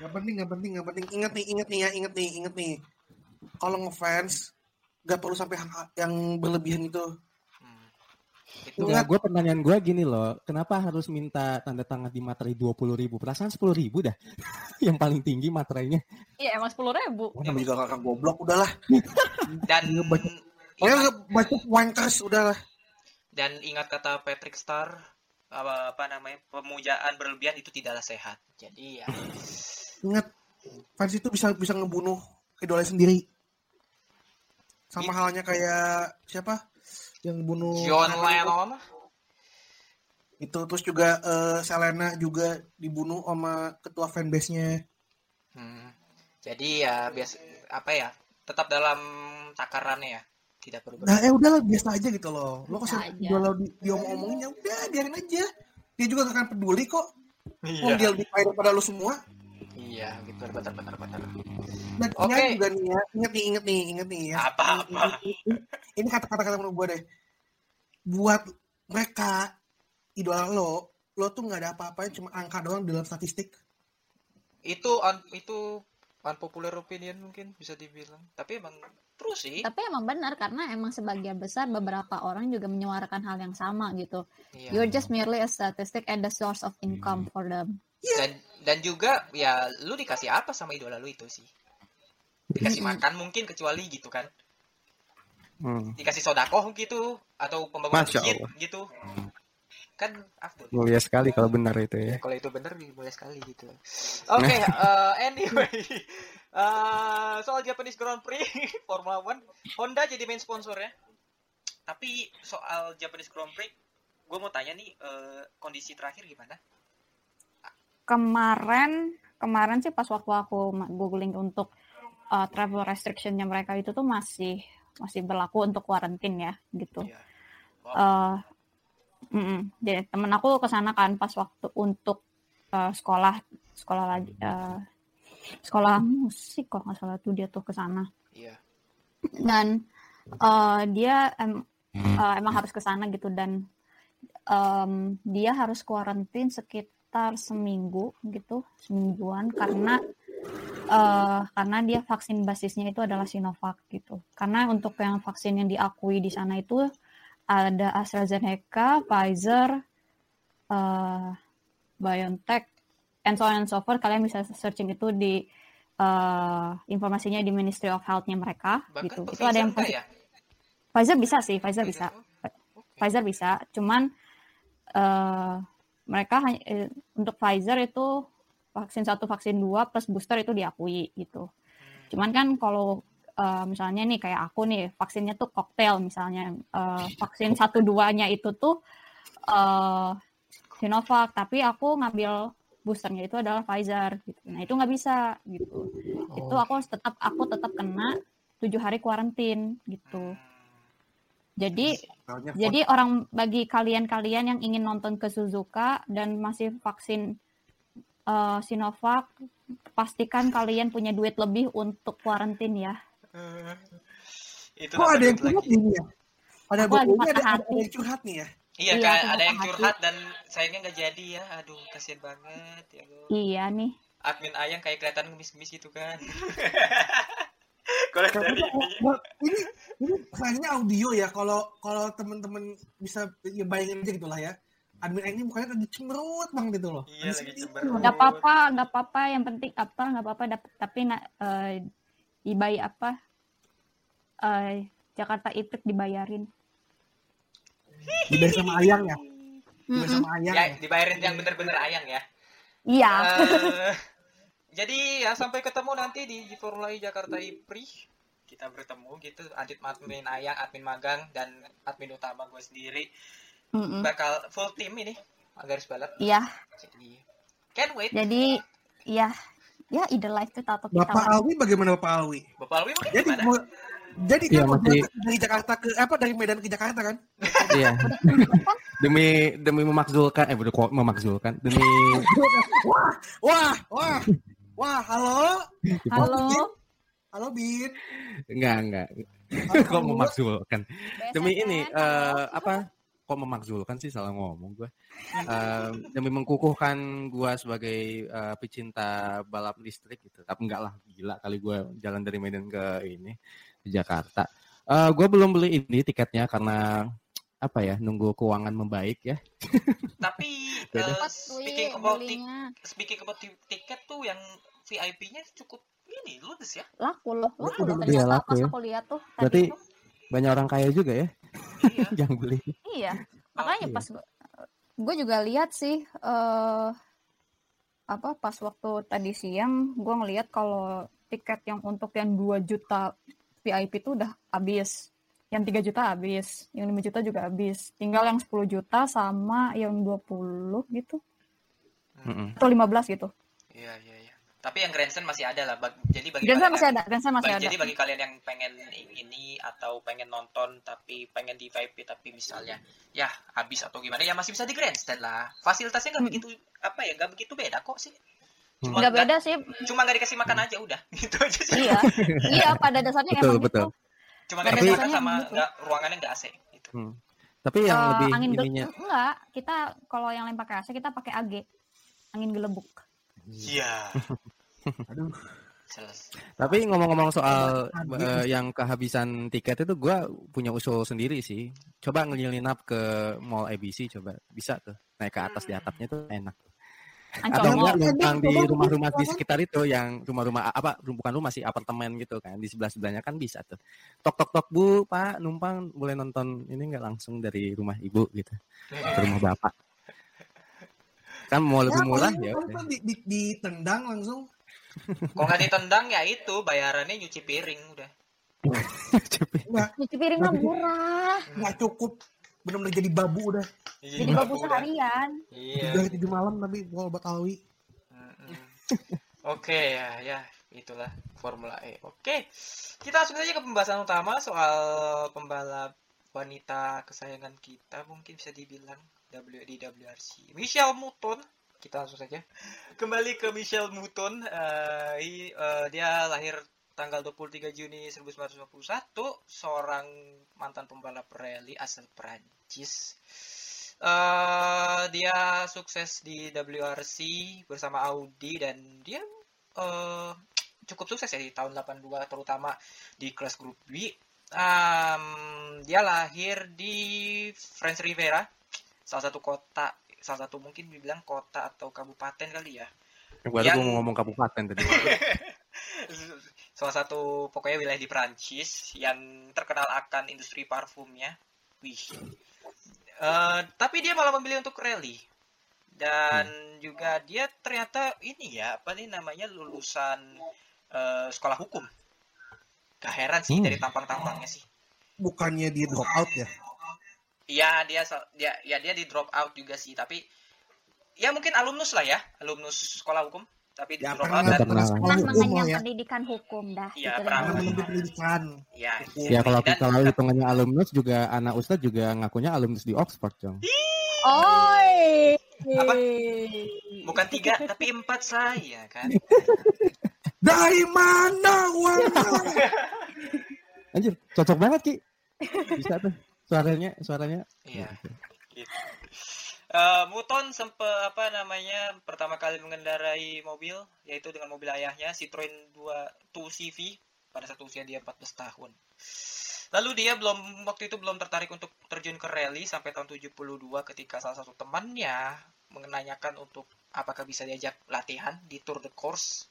Gak penting, gak penting, gak penting. Ingat nih, ingat nih ya, ingat nih, ingat nih. Kalau ngefans, gak perlu sampai yang berlebihan itu. Hmm. itu Ya, gue pertanyaan gue gini loh, kenapa harus minta tanda tangan di materai 20 ribu? Perasaan 10 ribu dah. yang paling tinggi materainya. Iya, emang 10 ribu. Oh, namanya juga kakak goblok, udahlah. dan baca- Pokoknya baca wankers, udahlah. Dan ingat kata Patrick Star apa, apa namanya pemujaan berlebihan itu tidaklah sehat jadi ya Ingat, fans itu bisa bisa ngebunuh idolanya sendiri. Sama halnya kayak siapa? Yang bunuh John? Lennon itu terus juga eh, Selena juga dibunuh sama ketua fanbase-nya. Hmm. Jadi ya biasa apa ya? Tetap dalam takarannya ya. Tidak perlu Nah, ber- eh udahlah biasa aja gitu loh. Lo aja. kalau di, diomong-omongin ya udah biarin aja. Dia juga gak akan peduli kok. Iya. Wong dia lebih kaya daripada lo semua. Iya, gitu benar benar benar. Dan Oke. ini juga nih ya, inget nih, inget nih, inget nih ya. Apa apa? Ini, ini kata-kata kata menurut gue deh. Buat mereka idola lo, lo tuh nggak ada apa-apanya cuma angka doang dalam statistik. Itu itu unpopular opinion mungkin bisa dibilang. Tapi emang terus sih. Tapi emang benar karena emang sebagian besar beberapa orang juga menyuarakan hal yang sama gitu. Iya. You're just merely a statistic and the source of income for them. Dan dan juga ya lu dikasih apa sama idola lu itu sih? Dikasih makan mungkin kecuali gitu kan. Hmm. Dikasih sodakoh gitu atau pembangunan masjid gitu. Kan afdol. Mulia sekali kalau benar itu ya. Ya, kalau itu bener boleh sekali gitu. Oke, eh, anyway. Eh, soal Japanese Grand Prix Formula One, Honda jadi main sponsornya. Tapi soal Japanese Grand Prix, gue mau tanya nih eh, kondisi terakhir gimana? Kemarin kemarin sih pas waktu aku googling untuk uh, travel restrictionnya mereka itu tuh masih masih berlaku untuk karantin ya gitu. Iya. eh mm-mm. jadi temen aku ke sana kan pas waktu untuk eh, sekolah sekolah lagi eh, sekolah musik kok nggak salah tuh dia tuh ke sana Iya. dan eh, dia em- eh, emang harus ke sana gitu dan em, dia harus kuarantin sekitar seminggu gitu semingguan karena eh, karena dia vaksin basisnya itu adalah Sinovac gitu karena untuk yang vaksin yang diakui di sana itu ada AstraZeneca, Pfizer, eh, BioNTech, and so on and so forth. Kalian bisa searching itu di eh, informasinya di Ministry of Health-nya mereka Bahkan gitu. Itu ada yang ya? Pfizer bisa sih, Pfizer bisa. Oke. Pfizer bisa, cuman eh, mereka hanya eh, untuk Pfizer itu vaksin satu, vaksin dua plus booster itu diakui gitu. Cuman kan kalau eh, misalnya nih kayak aku nih vaksinnya tuh koktail misalnya eh, vaksin satu duanya itu tuh eh, Sinovac, tapi aku ngambil boosternya itu adalah Pfizer gitu. Nah itu nggak bisa gitu. Itu aku harus tetap aku tetap kena tujuh hari kuarantin gitu. Jadi Soalnya jadi orang bagi kalian-kalian yang ingin nonton ke Suzuka dan masih vaksin eh, Sinovac, pastikan kalian punya duit lebih untuk kuarantin ya. Itu Kok ada yang curhat lagi. ini ya? Lagi bukunya ada, ada, ada yang curhat nih ya. Iya, Iya, kan ada yang curhat dan sayangnya nggak jadi ya. Aduh, kasihan banget ya. Iya nih. Admin Ayang kayak kelihatan ngemis-ngemis gitu kan. Kalau dari ini. ini ini kayaknya audio ya. Kalau kalau teman-teman bisa ya bayangin aja gitulah ya. Admin ini mukanya lagi cemberut bang gitu loh. Iya, lagi cemberut. Nggak apa-apa, nggak apa-apa. Yang penting apa? Nggak apa-apa. Tapi na, eh, dibayar apa? Eh, Jakarta Iprik dibayarin. Dibayar sama Ayang ya. Dibayar sama Ayang Ya, ya. dibayarin yang bener-bener Ayang ya. Iya. Eh, jadi ya sampai ketemu nanti di Formula E Jakarta IPRI kita bertemu gitu adit admin ayang admin magang dan admin utama gue sendiri Mm-mm. bakal full tim ini garis balap Iya. jadi can wait Jadi ya ya ide life itu tato kita. Bapak. Alwi bagaimana Bapak Alwi? bapak Alwi mungkin Jadi mau jadi Iya, kan masih- dari Jakarta ke apa dari Medan ke Jakarta kan? Iya. demi demi memakzulkan eh udah kok memakzulkan demi Wah, wah, wah, wah, halo, Halo. halo Bin. enggak enggak kok memakzulkan demi ini eh, apa kok memakzulkan sih salah ngomong gue. Eh, demi mengkukuhkan gue sebagai eh, pecinta balap listrik gitu. Tapi enggak lah gila kali gue jalan dari Medan ke ini ke Jakarta. Eh gue belum beli ini tiketnya karena apa ya nunggu keuangan membaik ya. Tapi Cepat, speaking about speaking about ti- tiket tuh yang VIP-nya cukup ini ludes ya. Laku loh laku Laku, loh. iya, ternyata laku pas ya. aku lihat tuh Berarti- tuh. Banyak orang kaya juga ya. Iya. Yang beli. Iya. Makanya iya. pas gue juga lihat sih eh apa pas waktu tadi siang gue ngelihat kalau tiket yang untuk yang 2 juta VIP itu udah habis. Yang 3 juta habis yang 5 juta juga habis. Tinggal yang 10 juta sama yang 20 gitu. Hmm. Mm-mm. atau 15 gitu. Iya iya tapi yang grandstand masih ada lah Bag- jadi bagi Grandstand kalian masih yang- ada Grandstand masih Bagi- ada Jadi bagi kalian yang pengen ini atau pengen nonton tapi pengen di VIP tapi misalnya ya habis atau gimana ya masih bisa di grandstand lah. Fasilitasnya nggak Mm. begitu apa ya nggak begitu beda kok sih. Cuma nggak beda sih Cuma nggak dikasih makan aja udah gitu aja sih. iya iya pada dasarnya Betul, emang betul. gitu Cuma Pada nggak dikasih makan dasarnya sama gitu. nggak ruangannya nggak AC gitu. Hmm. Tapi yang Eh, lebih angin ininya enggak kita kalau yang lain pakai AC kita pakai AG angin gelembuk Iya. Aduh. Selesai. Tapi ngomong-ngomong soal eh, yang kehabisan tiket itu gue punya usul sendiri sih. Coba ngelinap ke mall ABC coba bisa tuh naik ke atas di atapnya tuh enak. Ancol Atau enggak numpang di rumah-rumah di sekitar itu yang rumah-rumah apa bukan rumah sih apartemen gitu kan di sebelah sebelahnya kan bisa tuh. Tok tok tok bu pak numpang boleh nonton ini nggak langsung dari rumah ibu gitu ke rumah bapak. Kan mau lebih Ya, murah ya. kan di- di- ditendang langsung. Kalau nggak ditendang ya itu bayarannya nyuci piring udah. Nggak, Cuci piring mah murah. nggak cukup. Benar-benar jadi babu udah. Jadi babu udah. seharian. Iya. Dari tujuh malam tapi gua obat Alwi. Oke ya ya itulah Formula E. Oke kita langsung saja ke pembahasan utama soal pembalap wanita kesayangan kita mungkin bisa dibilang Di WRC. Michelle Mouton kita langsung saja kembali ke Michelle Mouton. Eh, i- eh, dia lahir tanggal 23 Juni 1951 seorang mantan pembalap rally asal Prancis. Eh, dia sukses di WRC bersama Audi dan dia eh, cukup sukses ya di tahun 82 terutama di kelas grup B. Em, dia lahir di French Rivera, salah satu kota, salah satu mungkin dibilang kota atau kabupaten kali ya. Baru Yang- gue mau ngomong kabupaten tadi. salah satu pokoknya wilayah di Prancis yang terkenal akan industri parfumnya. Wih. Eh, tapi dia malah memilih untuk rally. Dan juga dia ternyata ini ya, apa nih namanya lulusan eh, sekolah hukum. Gak heran sih Hmm. dari tampang-tampangnya sih. Bukannya dia drop out ya? Iya, dia so- dia ya dia di drop out juga sih, tapi ya mungkin alumnus lah ya, alumnus sekolah hukum, tapi di Ya drop pernah out dan Pernah. pernah sekolah mengenyam ya. pendidikan hukum dah. Iya, gitu pernah menempuh pendidikan. ya, Ya kalau dan- kalau hitungannya alumnus juga anak ustadz juga ngakunya alumnus di Oxford dong. Oi. Apa? bukan tiga tapi empat saya kan. Dari mana uangnya? Anjir, cocok banget Ki. Bisa tuh suaranya, suaranya. Iya. Gitu. Eh, Muton sempat apa namanya pertama kali mengendarai mobil yaitu dengan mobil ayahnya Citroen 2 2CV pada saat usia dia 14 tahun. Lalu dia belum waktu itu belum tertarik untuk terjun ke rally sampai tahun 72 ketika salah satu temannya menanyakan untuk apakah bisa diajak latihan di Tour de Course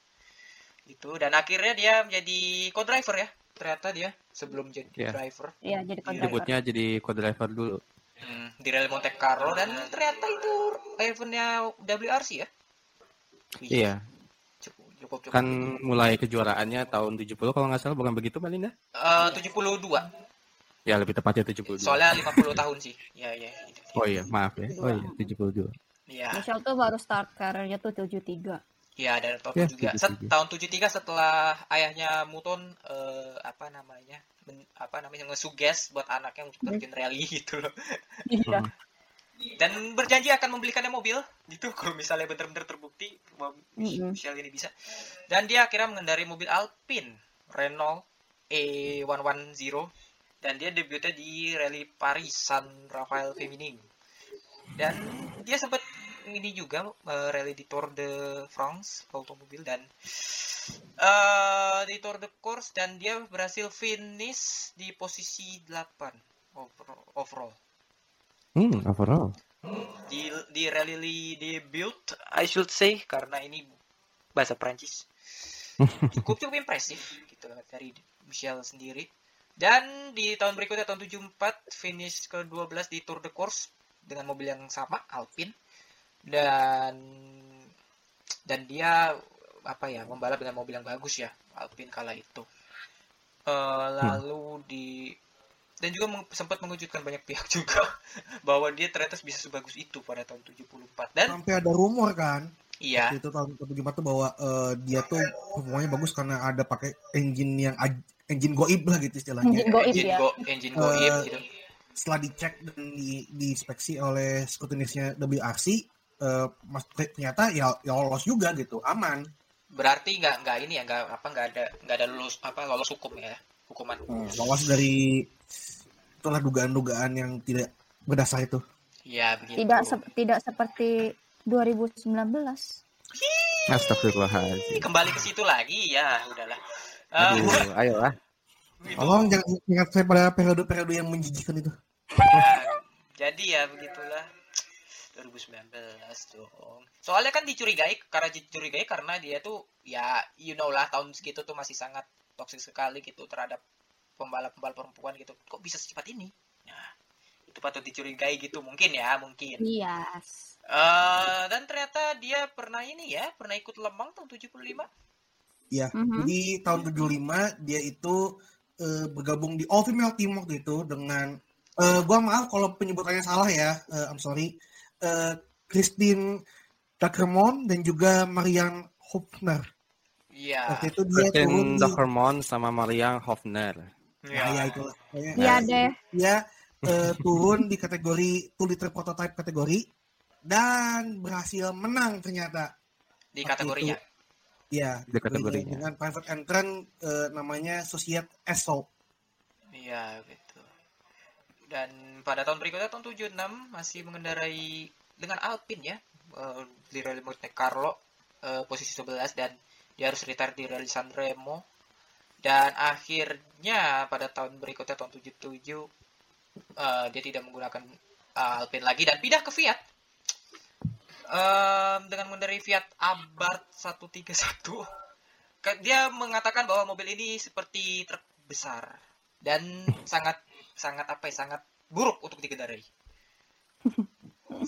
gitu dan akhirnya dia menjadi co-driver ya ternyata dia sebelum jadi Iya. driver Iya, jadi co-driver. Debutnya jadi co-driver dulu. Hmm, di Rally Monte Carlo dan ternyata itu eventnya WRC ya. Iya, Cukup, cukup, cukup. kan mulai kejuaraannya tahun 70 kalau nggak salah, bukan begitu Mbak Linda? Eh, 72. Ya, lebih tepatnya 72. Soalnya 50 tahun sih. Ya, ya. gitu. Oh iya, maaf ya. Oh iya, 72. Ya, Michelle tuh baru start karirnya tuh 73. Ya dan tahun Ya, juga. 73. tahun 73 setelah ayahnya Muton eh, apa namanya? men- apa namanya ngesuges buat anaknya untuk terjun rally gitu loh. Iya. Dan berjanji akan membelikannya mobil gitu kalau misalnya benar-benar terbukti bahwa. Michelle ini bisa. Dan dia akhirnya mengendarai mobil Alpine Renault E110 dan dia debutnya di Rally Paris San Rafael Feminin. Dan dia sempat ini juga eh, rally di Tour de France automobil dan eh di Tour de Course dan dia berhasil finish di posisi 8 overall. overall. Hmm, overall. Di di rally debut I should say karena ini bahasa Prancis. Cukup cukup impresif gitu dari Michel sendiri. Dan di tahun berikutnya tahun 74 finish ke-12 di Tour de Course dengan mobil yang sama Alpine dan dan dia apa ya membalap dengan mobil yang bagus ya Alpine kala itu. Eh, lalu di dan juga meng- sempat mengejutkan banyak pihak juga bahwa dia ternyata bisa sebagus itu pada tahun 74 dan Sampai ada rumor kan, iya. itu tahun 75 tuh bahwa eh, dia tuh performanya bagus karena ada pakai engine yang engine goib lah gitu istilahnya. Engine goib engine ya. go engine goib Eh, gitu. Setelah dicek dan di, diinspeksi oleh skutinisnya WRC, eh, mas, ternyata ya, ya lolos juga gitu, aman. berarti nggak nggak ini ya nggak apa nggak ada nggak ada lulus apa lolos hukum ya hukuman Lolos dari itulah dugaan-dugaan yang tidak berdasar itu. ya begitu Tidak sep- tidak seperti 2019. Astagfirullahaladzim. kembali ke situ lagi ya udahlah Eh, Aduh, ayolah. gitu. Tolong jangan ingat saya pada periode-periode yang menjijikan itu. Nah, jadi ya begitulah 2019 dong. Soalnya kan dicurigai karena dicurigai karena dia tuh ya you know lah tahun segitu tuh masih sangat toksik sekali gitu terhadap pembalap-pembalap perempuan gitu. Kok bisa secepat ini? Nah, itu patut dicurigai gitu mungkin ya, mungkin. Yes. Eh dan ternyata dia pernah ini ya, pernah ikut Lemang tahun 75. Ya, Mhm. jadi tahun 75 dia itu eh, bergabung di all female team waktu itu dengan eh, gua maaf kalau penyebutannya salah ya, eh, I'm sorry. Eh, Christine Dackermont dan juga Marian Hopner. Iya. Waktu itu dia turun Christian di sama Mariang Hofner. Iya. ya, ya itu. Pokoknya, Iya eh, deh. Dia eh, turun di kategori 2 liter prototype kategori dan berhasil menang ternyata. Di kategorinya. Ya, Di kategorinya. dengan private entrant eh, namanya Societe Esso. Iya, betul. Dan pada tahun berikutnya tahun 76 masih mengendarai dengan Alpine ya eh, di Rally Monte Carlo eh, posisi 11 dan dia harus retire di Rally San Remo. Dan akhirnya pada tahun berikutnya tahun 77 eh, dia tidak menggunakan Alpine lagi dan pindah ke Fiat. Em, dengan mengendarai Fiat Abarth 131 Ke- dia mengatakan bahwa mobil ini seperti truk besar dan sangat sangat apa ya sangat buruk untuk dikendarai.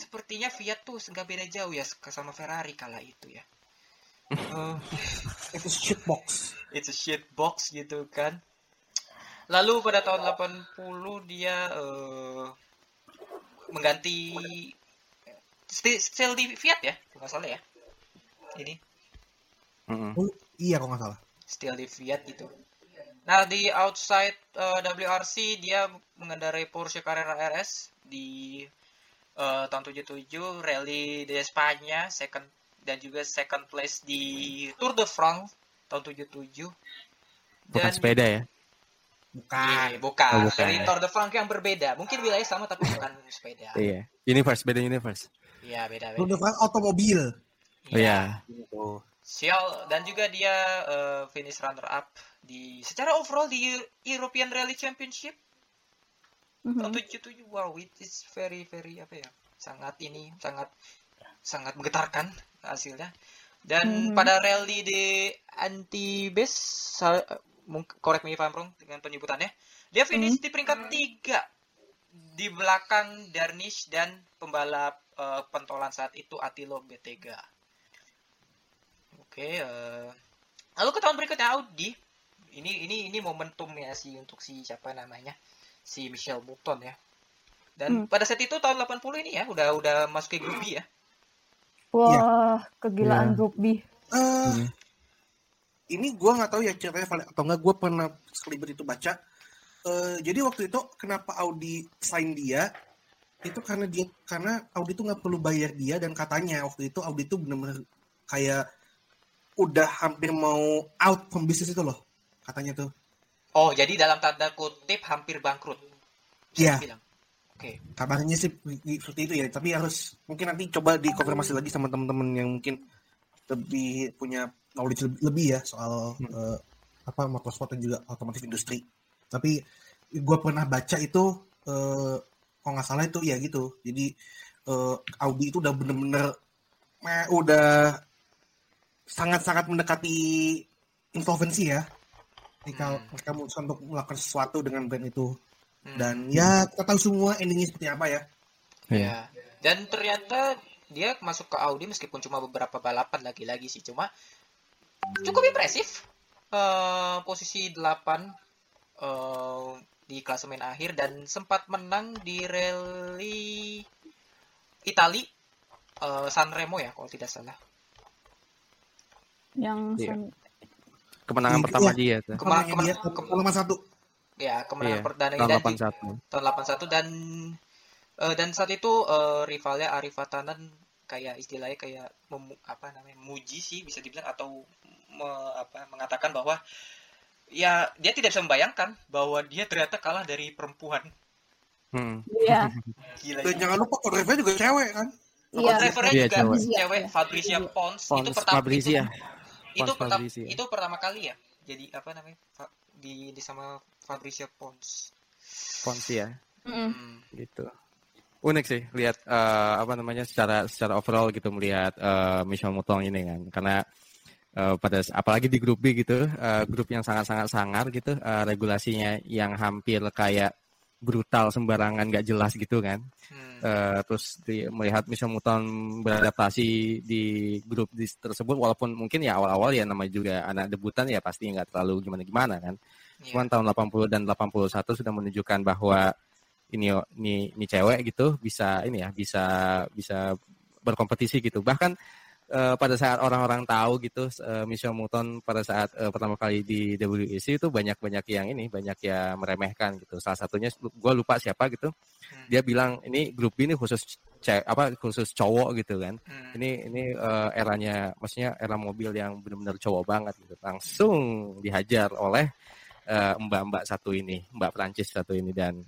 Sepertinya Fiat tuh nggak beda jauh ya sama Ferrari kala itu ya. Eh, Itu shitbox. it's a shit box gitu kan. Lalu pada tahun 80 dia eh, mengganti still, still di Fiat ya, kalau nggak salah ya. Ini Mm-mm. Oh, iya kalau nggak salah. still di Fiat gitu. Nah di outside eh, WRC dia mengendarai Porsche Carrera RS di eh, tahun 77 Rally de Spanya second dan juga second place di Tour de France tahun 77 Bukan sepeda ya. Bukan. Iya, bukan. Oh, bukan. Dari Tour de France yang berbeda. Mungkin wilayah sama tapi bukan sepeda. Iya. Universe beda universe. Iya, beda Tour beda. de France otomobil. Oh iya. Sial dan juga dia eh, finish runner up di secara overall di European Rally Championship Mhm. tahun 77. Wow, it is very very apa ya? Sangat ini sangat sangat menggetarkan hasilnya. Dan Mhm. pada rally di Antibes sa- mung- correct me if I'm wrong dengan penyebutannya. Dia finish di peringkat tiga di belakang Darnish dan pembalap eh, pentolan saat itu Attilo Betega. Oke, eh, lalu ke tahun berikutnya Audi. Ini ini ini momentum ya si untuk si siapa namanya? Si Michel Bouton ya. Dan Hmm. pada saat itu tahun 80 ini ya udah udah masuk ke grup B ya. Wah, kegilaan Iya. grup B. Eh, Hmm. ini gue nggak tahu ya ceritanya valid atau nggak. Gue pernah sekelibet itu baca. Eh, jadi waktu itu kenapa Audi sign dia? Itu karena dia karena Audi itu nggak perlu bayar dia dan katanya waktu itu Audi itu benar-benar kayak udah hampir mau out from bisnis itu loh katanya tuh. Oh, jadi dalam tanda kutip hampir bangkrut. Iya. dibilang. Oke. Kabarnya sih seperti itu ya. Tapi harus mungkin nanti coba dikonfirmasi lagi sama teman-teman yang mungkin lebih punya knowledge lebih, ya soal eh, apa motorsport dan juga otomotif industri. Tapi gue pernah baca itu eh, kalau nggak salah itu ya gitu. Jadi eh, Audi itu udah bener-bener eh, udah sangat-sangat mendekati insolvensi ya. Jika Hmm. mereka memutuskan untuk melakukan sesuatu dengan brand itu Hmm. dan ya kita tahu semua endingnya seperti apa ya Iya. Ya. Dan ternyata dia masuk ke Audi meskipun cuma beberapa balapan lagi-lagi sih cuma cukup impresif. Eh, posisi 8 eh, di klasemen akhir dan sempat menang di rally Itali eh, Sanremo ya kalau tidak salah. Yang Iya. Kemenangan Iya. pertama dia tuh. Kema- Kemenangan dia kema- pengalaman satu Ya, kemenangan Iya, perdana Tahun dan di- 81. tahun 81 dan eh, dan saat itu eh, rivalnya Arif Atanan kayak istilahnya kayak memu- apa namanya muji sih bisa dibilang atau me- apa mengatakan bahwa ya dia tidak bisa membayangkan bahwa dia ternyata kalah dari perempuan Hmm. Iya, gila dan jangan lupa co-drivernya juga cewek kan iya. drivernya Iya, juga cewek. cewek, Iya. Fabricia Pons, Pons itu pertama Fabrizia. itu, itu pertama itu pertama kali ya jadi apa namanya Fa- di di sama Fabricia Pons Pons ya. Hmm. gitu. Unik sih lihat eh, apa namanya secara secara overall gitu melihat eh, Michel Mouton ini kan karena eh, pada apalagi di grup B gitu eh, grup yang sangat-sangat sangar gitu eh, regulasinya yang hampir kayak brutal sembarangan nggak jelas gitu kan Hmm. Eh, terus di, melihat Michel Mouton beradaptasi di grup di, tersebut walaupun mungkin ya awal-awal ya namanya juga anak debutan ya pasti nggak terlalu gimana-gimana kan Iya. cuman tahun 80 dan 81 sudah menunjukkan bahwa ini ini ini cewek gitu bisa ini ya bisa bisa berkompetisi gitu bahkan eh, pada saat orang-orang tahu gitu eh, Michelle Mouton pada saat eh, pertama kali di WEC itu banyak-banyak yang ini banyak yang meremehkan gitu. Salah satunya gue lupa siapa gitu. Hmm. dia bilang ini grup ini khusus apa khusus cowok gitu kan. Hmm. ini ini eh, eranya maksudnya era mobil yang benar-benar cowok banget gitu. Langsung dihajar oleh eh, mbak-mbak satu ini mbak Prancis satu ini dan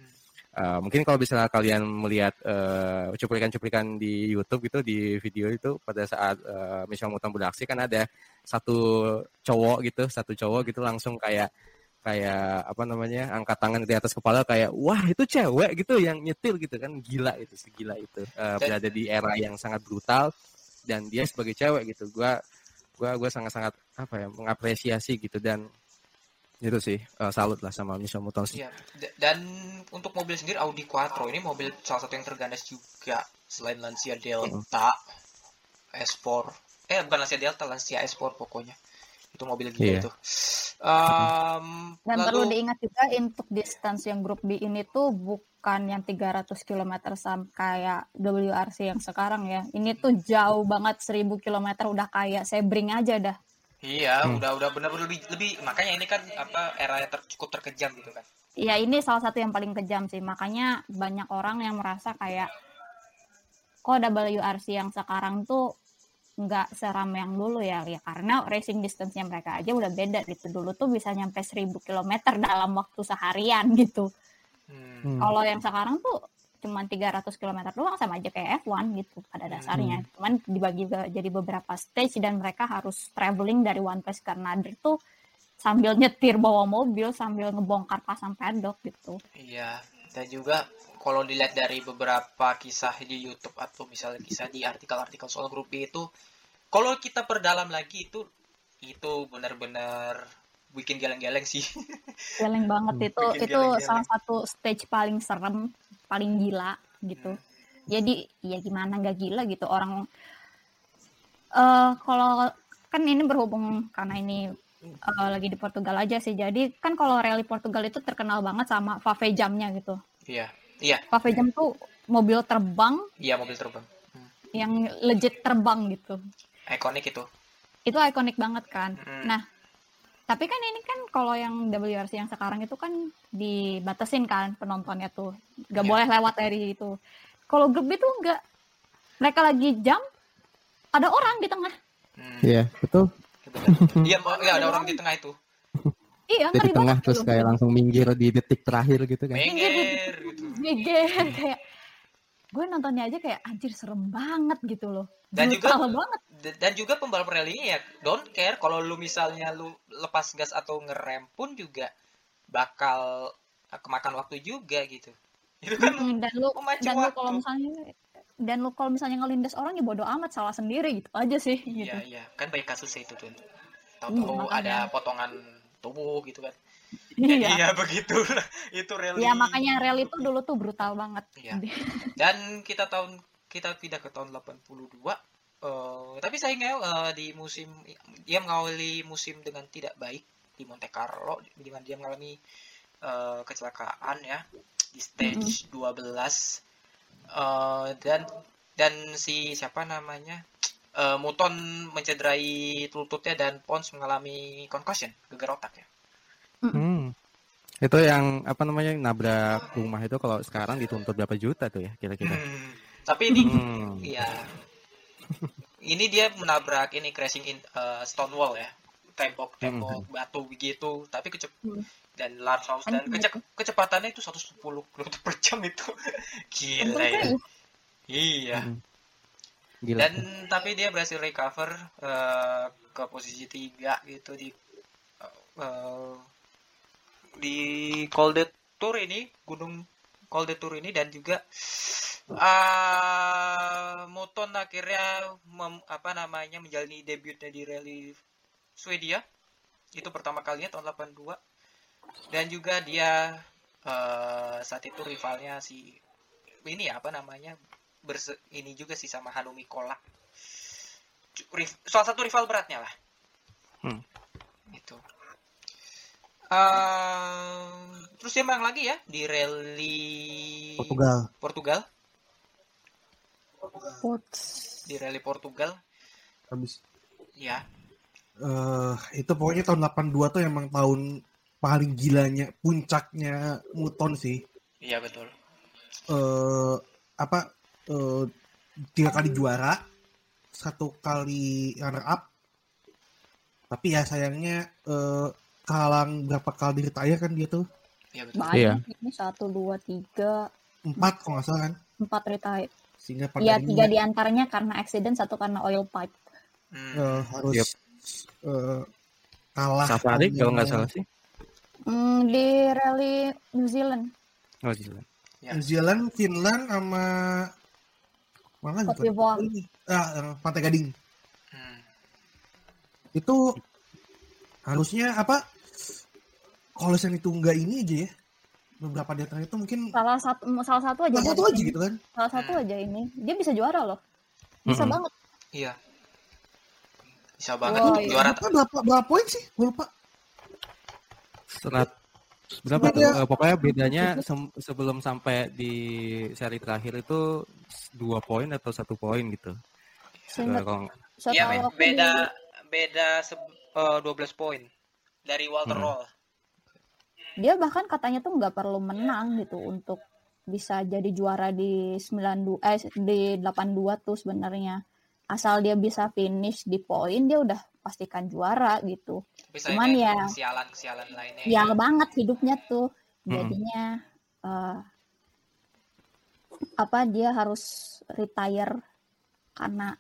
eh, mungkin kalau bisa kalian melihat eh, cuplikan-cuplikan di YouTube gitu di video itu pada saat eh, Michelle Mouton beraksi kan ada satu cowok gitu satu cowok gitu langsung kayak kayak apa namanya angkat tangan di atas kepala kayak wah itu cewek gitu yang nyetir gitu kan gila itu segila itu. Eh, berada di era yang sangat brutal dan dia sebagai cewek gitu gua gua gua sangat-sangat apa ya mengapresiasi gitu dan itu sih eh, salut lah sama Michelle Mouton sih. Iya. Dan untuk mobil sendiri Audi Quattro ini mobil salah satu yang terganas juga selain Lancia Delta S4. Eh bukan Lancia Delta, Lancia S4 pokoknya. Itu mobil gila Iya. itu. Em, Dan lalu, perlu diingat juga untuk distance yang grup B ini tuh bukan yang 300 km sama kayak WRC yang sekarang ya. Ini tuh jauh banget 1000 km udah kayak Sebring aja dah. Iya, Hmm. udah udah benar-benar lebih lebih makanya ini kan apa era yang ter- cukup terkejam gitu kan. Ya ini salah satu yang paling kejam sih. Makanya banyak orang yang merasa kayak kok WRC yang sekarang tuh nggak seram yang dulu ya ya karena racing distance-nya mereka aja udah beda gitu dulu tuh bisa nyampe 1000 km dalam waktu seharian gitu Hmm. Hmm. kalau yang sekarang tuh cuma 300 km doang sama aja kayak F1 gitu pada dasarnya cuman dibagi jadi beberapa stage dan mereka harus traveling dari one place ke another tuh sambil nyetir bawa mobil sambil ngebongkar pasang pedok gitu Iya, dan juga kalau dilihat dari beberapa kisah di YouTube atau misalnya kisah di artikel-artikel soal grup B itu, kalau kita perdalam lagi itu itu benar-benar bikin geleng-geleng sih. Geleng banget itu Bikin itu geleng-geleng. salah satu stage paling serem, paling gila gitu. Jadi ya gimana nggak gila gitu orang eh kalau kan ini berhubung karena ini eh, lagi di Portugal aja sih. Jadi kan kalau rally Portugal itu terkenal banget sama pave jamnya gitu. Iya, iya, Pave jam tuh mobil terbang iya mobil terbang. yang legit terbang gitu. Ikonik itu. Itu ikonik banget kan. Mm. Nah, tapi kan ini kan kalau yang WRC yang sekarang itu kan dibatasin kan penontonnya tuh. Gak Iya. boleh lewat dari itu. Kalau grup itu enggak. Mereka lagi jam, ada orang di tengah. Hmm, Iya, betul. betul. Iya, mau- iya ada orang di tengah itu. Iya, ngeri tengah terus gitu. kayak langsung minggir di detik terakhir gitu kan. Menger gitu. Geger kayak gue nontonnya aja kayak anjir serem banget gitu loh. Dan juga- banget. Dan juga pembalap rally ya don't care kalau lu misalnya lu lepas gas atau ngerem pun juga bakal kemakan waktu juga gitu. Itu kan dan lu dan lu kalau misalnya dan lu kalau misalnya ngelindas orang ya bodo amat salah sendiri gitu aja sih gitu. Iya iya kan banyak kasus itu tuh. Iya, Tahu-tahu makanya. ada potongan tubuh gitu kan. Iya. Iya begitu. itu rally. Ya makanya rel itu dulu tuh brutal banget. Iya. Dan kita tahun kita tidak ke tahun 82 eh tapi sayangnya eh, di musim dia mengawali musim dengan tidak baik di Monte Carlo di mana dia mengalami eh, kecelakaan ya di stage 12 Eh, dan dan si siapa namanya eh, Muton mencederai lututnya dan Pons mengalami concussion gegar otak ya. Hmm. Itu yang apa namanya nabrak rumah itu kalau sekarang dituntut berapa juta tuh ya kira-kira? Hmm. Tapi ini Hmm. Iya. ini dia menabrak ini crashing in uh, stone wall ya. Tembok tembok batu begitu, tapi kecep Hmm. dan large house dan kece- kecepatannya itu 110 km per jam itu. Gila ya. Iya. Hmm. Gila. Dan tapi dia berhasil recover uh, ke posisi tiga gitu di uh, di Col de Tour ini, Gunung Col de Tour ini dan juga uh, Moton akhirnya mem- apa namanya menjalani debutnya di rally Swedia. Itu pertama kalinya tahun 82. Dan juga dia uh, saat itu rivalnya si ini ya, apa namanya berse ini juga sih sama Hanumi Kola. Salah satu rival beratnya lah. Hmm. Ehm, terus dia menang lagi ya di rally Portugal. Portugal, di rally Portugal. Habis Ya, eh itu pokoknya tahun 82 tuh emang tahun paling gilanya, puncaknya Muton sih. iya betul. eh apa eh tiga kali juara, satu kali runner up. Tapi ya sayangnya eh kalang berapa kali retire kan dia tuh Iya betul. Banyak Iya. ini satu dua tiga empat kalau nggak salah kan. empat retire. Sehingga pada Iya akhirnya, tiga di antaranya karena accident satu karena oil pipe. Hmm. eh, harus Yep. eh, kalah. Safari kalau nggak salah sih. Hmm, di rally New Zealand. Oh, gila. Ya. New Zealand, Finland sama mana. Ini. Ah, Pantai Gading. Hmm. Itu harusnya apa? Kalau yang itu enggak ini aja ya. Beberapa di antara itu mungkin Salah satu salah satu aja. salah satu aja gitu kan. Salah satu aja ini. Dia bisa juara loh. Bisa Mm-mm. banget. Iya. Bisa banget iya. juara. Berapa, berapa, berapa poin sih? Gue lupa. Serat berapa tuh? Eh, pokoknya bedanya sem- sebelum sampai di seri terakhir itu dua poin atau satu poin gitu. Iya, beda beda se- eh, 12 poin dari Walter Hmm. Roll. Dia bahkan katanya tuh nggak perlu menang gitu untuk bisa jadi juara di 92 eh di 82 tuh sebenarnya. asal dia bisa finish di poin dia udah pastikan juara gitu Tapi Cuman sayangnya ya- kesialan-kesialan lainnya. ya banget hidupnya tuh Mm-mm. jadinya eh, apa dia harus retire karena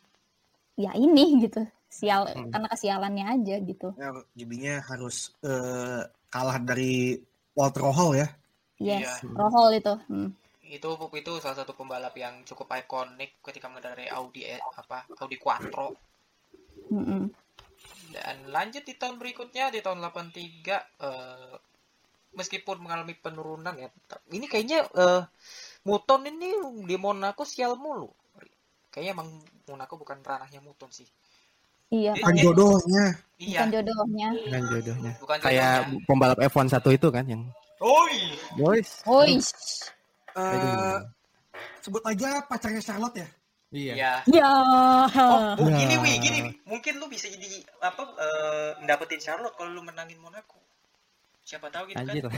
ya ini gitu sial Hmm. karena kesialannya aja gitu Ya, jadinya harus eh, kalah dari Walter Hall ya. yes Iya. rohol itu Hmm. itu itu salah satu pembalap yang cukup ikonik ketika mengendarai Audi eh, apa Audi Quattro Mm-mm. dan lanjut di tahun berikutnya di tahun 83 eh, meskipun mengalami penurunan ya ini kayaknya eh, Muton ini di Monaco sial mulu kayaknya emang Monaco bukan ranahnya Muton sih iya Kan dia- jodohnya. iya bukan jodohnya Dengan jodohnya. bukan Kayak pembalap F1 satu itu kan yang Oi boys. Eh, Aduh. sebut aja pacarnya Charlotte ya. Iya. ya ya oh, oh, gini Ya. wi gini Wi. mungkin lu bisa jadi apa eh, dapetin Charlotte kalau lu menangin Monaco siapa tahu gitu Anjir. kan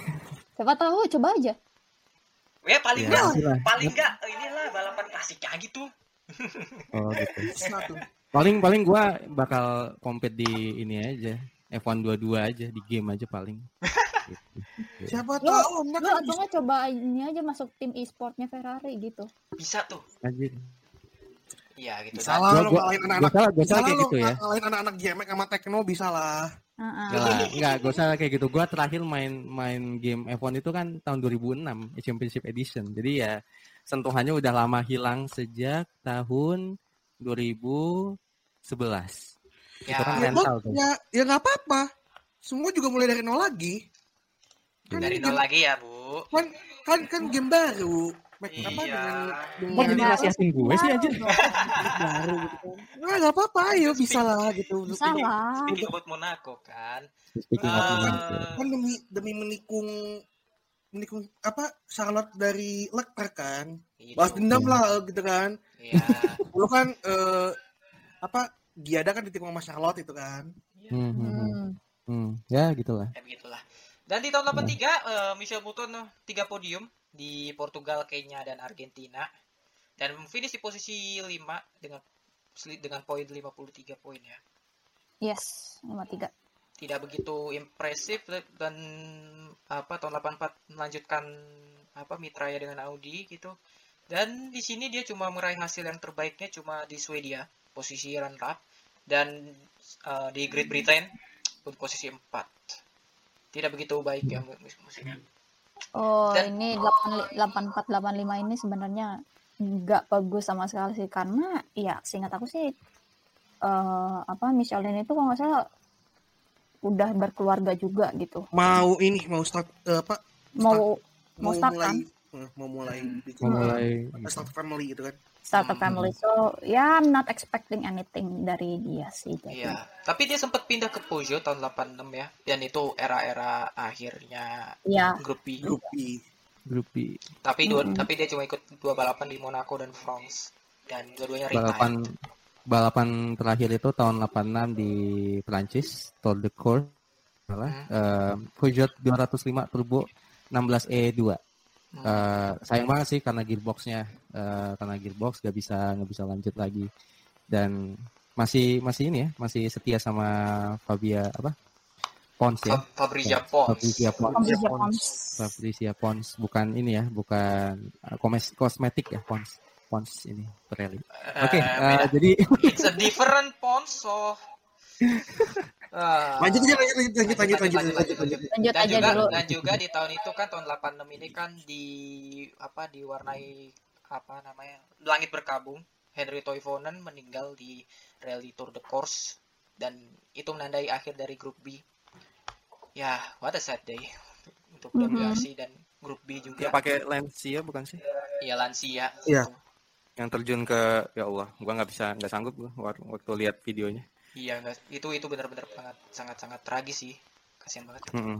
siapa tahu coba aja ya paling Ya, enggak anjir lah. paling enggak inilah balapan klasiknya gitu Oh gitu. Paling paling gua bakal compete di ini aja. F1 22 aja di game aja paling. Gitu. Siapa Lu- tahu lu kan atau nggak coba ini aja masuk tim e-sportnya Ferrari gitu bisa tuh Anjir. iya gitu bisa lah gua- ngalahin Gua anak-anak. salah, gua Bisa salah lah kayak lo gitu ya. ngalahin anak-anak GMX sama Tekno bisa lah. Heeh. Enggak, enggak, gak usah kayak gitu. Gua terakhir main main game F1 itu kan tahun 2006, Championship Edition. Jadi ya sentuhannya udah lama hilang sejak tahun 2011. ya Itu kan Ya, mental tuh. ya, ya nggak apa-apa. Semua juga mulai dari nol lagi. Kan dari nol game- lagi ya bu kan kan kan game baru. Iya. apa dengan Kok dengan jadi nasihatin gue sih anjir? baru gitu kan. Nah, nggak apa-apa, ayo bisa lah gitu. bisa lah speaking about Monaco kan Speaking Monaco. Kan demi demi menikung menikung apa Charlotte dari Leclerc kan. itu. Balas dendam lah gitu kan. Iya. Dulu kan eh, apa Giada kan ditikung sama Charlotte itu kan. Hmm, hmm, hmm. Hmm. Hmm, ya gitulah. ya begitulah dan di tahun 83 eh, Michel Button eh, tiga podium di Portugal Kenya dan Argentina dan finish di posisi 5 dengan dengan poin 53 poin ya yes 53 tidak begitu impresif dan apa tahun 84 melanjutkan apa mitranya dengan Audi gitu dan di sini dia cuma meraih hasil yang terbaiknya cuma di Swedia posisi runner up dan eh, di Great Britain pun posisi 4 tidak begitu baik ya mus- musiknya Oh, Dan- ini 84 85 ini sebenarnya nggak bagus sama sekali sih karena ya seingat aku sih eh apa Michelin itu kalau nggak salah udah berkeluarga juga gitu. Mau ini mau start eh, apa? Mau mau Mau start mulai kan? eh, mau mulai bikin Memulai start family gitu kan. Start a Hmm. family. So, ya I'm not expecting anything dari dia sih. Jadi. Iya, tapi dia sempat pindah ke Peugeot tahun 86 ya. Dan itu era-era akhirnya Iya. grup B. Grup B. grup B. Tapi dua, Mm-mm. tapi dia cuma ikut dua balapan di Monaco dan France. Dan dua-duanya. Balapan balapan terakhir itu tahun 86 di Prancis, Tour de Course. Salah. Hmm. Eh, Peugeot 205 Turbo 16E2. Eh, sayang banget sih karena gearboxnya eh, karena gearbox gak bisa nggak bisa lanjut lagi. Dan masih masih ini ya masih setia sama Fabia apa? Pons ya? Fa- Fabrizia Pons. Fabrizia Pons. Fabrizia Pons. Fabrizia Pons. Bukan ini ya bukan eh, komes- kosmetik ya Pons. Pons ini Pirelli. Oke Eh, eh, beda. jadi It's a different Pons, so... Ah. Lanjut aja lanjut lanjut lanjut lanjut lanjut lanjut lanjut. Lanjut dan aja juga dulu. dan juga di tahun itu kan tahun 86 ini kan di apa diwarnai apa namanya langit berkabung Henry Toivonen meninggal di Rally Tour de Course dan itu menandai akhir dari grup B ya what a sad day untuk Mhm. WRC dan grup B juga pakai Lancia bukan sih ya lansia Iya. yang terjun ke ya Allah gua nggak bisa nggak sanggup gua waktu lihat videonya iya itu itu benar-benar sangat sangat sangat tragis sih kasihan banget Mm-mm.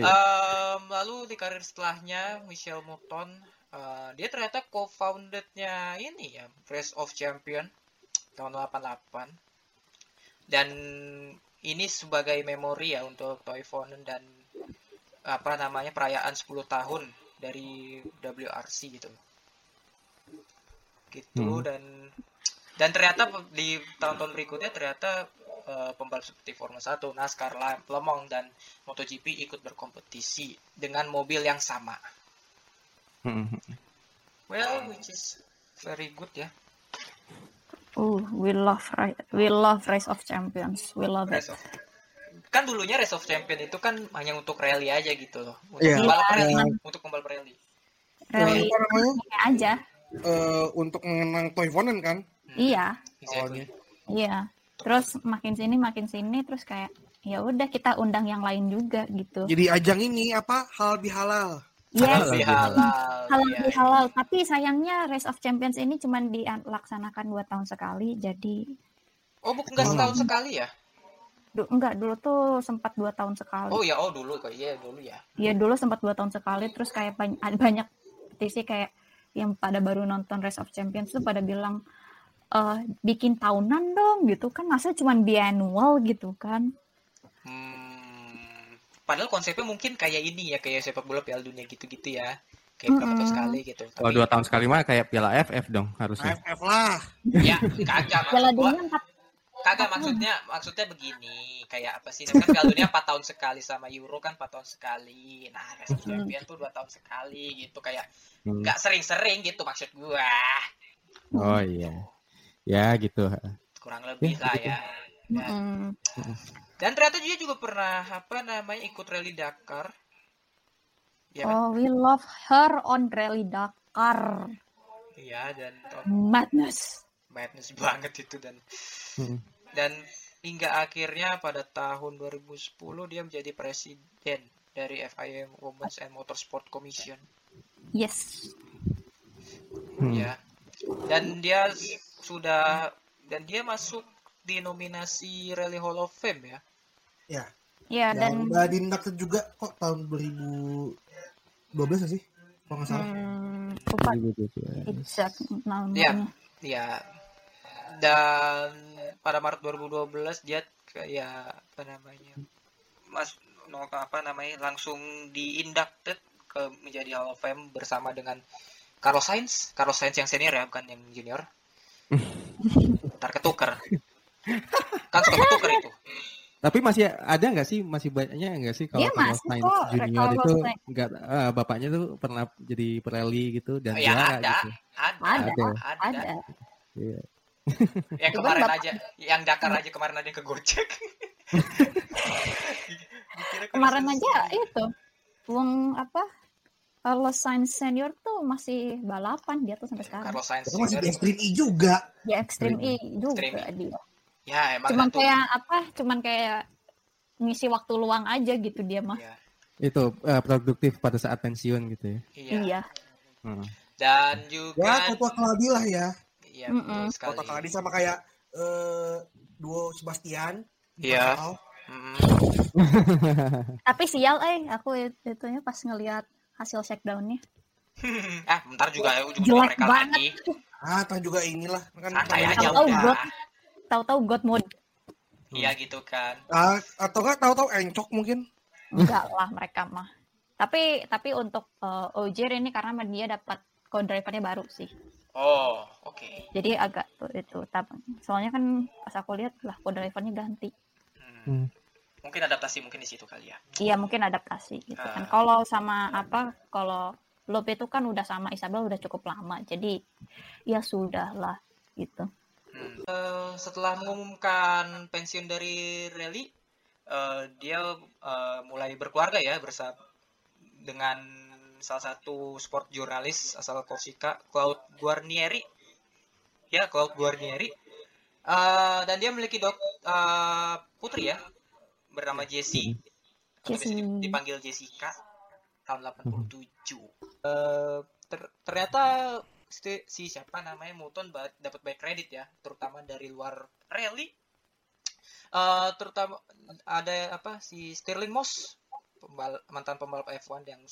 Iya. Em, lalu di karir setelahnya Michel Mouton eh, dia ternyata co-foundednya ini ya Race of Champion tahun 88 dan ini sebagai memori ya untuk Toivonen dan apa namanya perayaan 10 tahun dari WRC gitu gitu Hmm. dan Dan ternyata di tahun-tahun berikutnya ternyata eh, pembalap seperti Formula 1, NASCAR, Le Mans dan MotoGP ikut berkompetisi dengan mobil yang sama. Well, which is very good ya. Oh, we love we love Race of Champions. We love it. Race of kan dulunya Race of Champion itu kan hanya untuk rally aja gitu loh. Untuk Iya. pembalap Iya, rally, emang. untuk pembalap rally. Rally apa namanya aja. Eh, untuk mengenang Toivonen kan Iya, Exactly. iya. Terus makin sini makin sini terus kayak ya udah kita undang yang lain juga gitu. jadi ajang ini apa hal bihalal Yes, Halal. Lebih Halal. iya. Tapi sayangnya Race of Champions ini cuma dilaksanakan dua tahun sekali. Jadi Oh, bukan nggak setahun sekali ya? du- enggak dulu tuh sempat dua tahun sekali. Oh ya, oh dulu kok. Iya, dulu ya. Iya dulu sempat dua tahun sekali. Terus kayak banyak, banyak petisi kayak yang pada baru nonton Race of Champions tuh pada bilang eh bikin tahunan dong gitu kan masa cuma biannual gitu kan Hmm, padahal konsepnya mungkin kayak ini ya, kayak sepak bola Piala Dunia gitu-gitu ya. Kayak berapa tahun Mm-mm. sekali gitu. Kalau Tapi dua tahun sekali mah kayak Piala FF dong harusnya. AFF lah ya kagak Piala. Dunia empat Kagak maksudnya maksudnya begini, kayak apa sih? Kan Piala Dunia 4 tahun sekali sama Euro kan 4 tahun sekali. Nah, of Champion tuh 2 tahun sekali gitu kayak Hmm. nggak sering-sering gitu maksud gua. Oh iya. Ya gitu. Kurang lebih Ya, lah gitu. ya. Dan, Mm-mm. dan ternyata dia juga pernah apa namanya ikut rally Dakar. Ya kan? Oh, we love her on Rally Dakar. Iya dan Madness. madness banget itu dan Hmm. dan hingga akhirnya pada tahun 2010 dia menjadi presiden dari FIM Women's and Motorsport Commission Yes. Hmm. ya dan dia sudah dan dia masuk di nominasi Rally Hall of Fame ya? Ya. Ya dan dan udah diinducted juga kok tahun 2012 nggak sih? Kalau nggak salah. Hmm, lupa. exact Iya. namanya. ya dan pada Maret 2012 dia kayak apa namanya mas no, apa namanya langsung di-inducted ke menjadi Hall of Fame bersama dengan Carlos Sainz. Carlos Sainz yang senior ya bukan yang junior ntar ketuker kan suka ketuker itu Tapi masih ada nggak sih masih banyaknya nggak sih kalau Carlos masih Sainz. Junior itu nggak eh, bapaknya tuh pernah jadi pereli gitu dan ya juara ada, gitu. ada Ada, ada Ada. Iya. yang Cuman kemarin bapak- aja yang Dakar aja kemarin ada yang kegocek Kemarin aja itu Wong apa kalau Sainz senior tuh masih balapan dia tuh sampai sekarang. Carlos Sainz itu masih. Extreme E juga Di Extreme E juga Extreme dia. ya emang Cuman satu- kayak apa? Cuman kayak ngisi waktu luang aja gitu dia mah. Iya, Itu eh, produktif pada saat pensiun gitu ya. iya. Iya. Hmm. dan ya juga Kota Kaladi lah ya iya Mm-mm. betul sekali Kota Kaladi sama kayak eh, duo Sebastian Iya. Mm-mm. Tapi sial eh aku it- itunya pas ngelihat hasil shakedownnya. ah bentar juga ujung Jelek mereka banget. lagi ah tak juga inilah kan santai aja Tahu-tahu udah God. Tahu-tahu God mode. iya gitu kan Ah, atau nggak tahu-tahu encok mungkin Enggak lah mereka mah. Tapi tapi untuk uh, Ogier ini karena dia dapat co-drivernya baru sih. oh oke Jadi agak tuh itu. Tap- Soalnya kan pas aku lihat lah co-drivernya ganti. Hmm. Mungkin adaptasi mungkin di situ kali ya Iya mungkin adaptasi gitu kan. Ah. Kalau sama apa kalau Lob itu kan udah sama Isabel udah cukup lama. Jadi ya sudah lah gitu. Hmm. Eh, setelah mengumumkan pensiun dari rally eh, dia eh, mulai berkeluarga ya bersama dengan salah satu sport jurnalis asal Korsika Claude Guarnieri ya Claude Guarnieri Eh, dan dia memiliki dok eh, putri ya bernama Jessie Jessie. dipanggil Jessica tahun 87 Eh, ter- ternyata si, si siapa namanya Muton dapat baik kredit ya terutama dari luar rally. Eh, terutama ada apa si Stirling Moss pembal- mantan pembalap F1 yang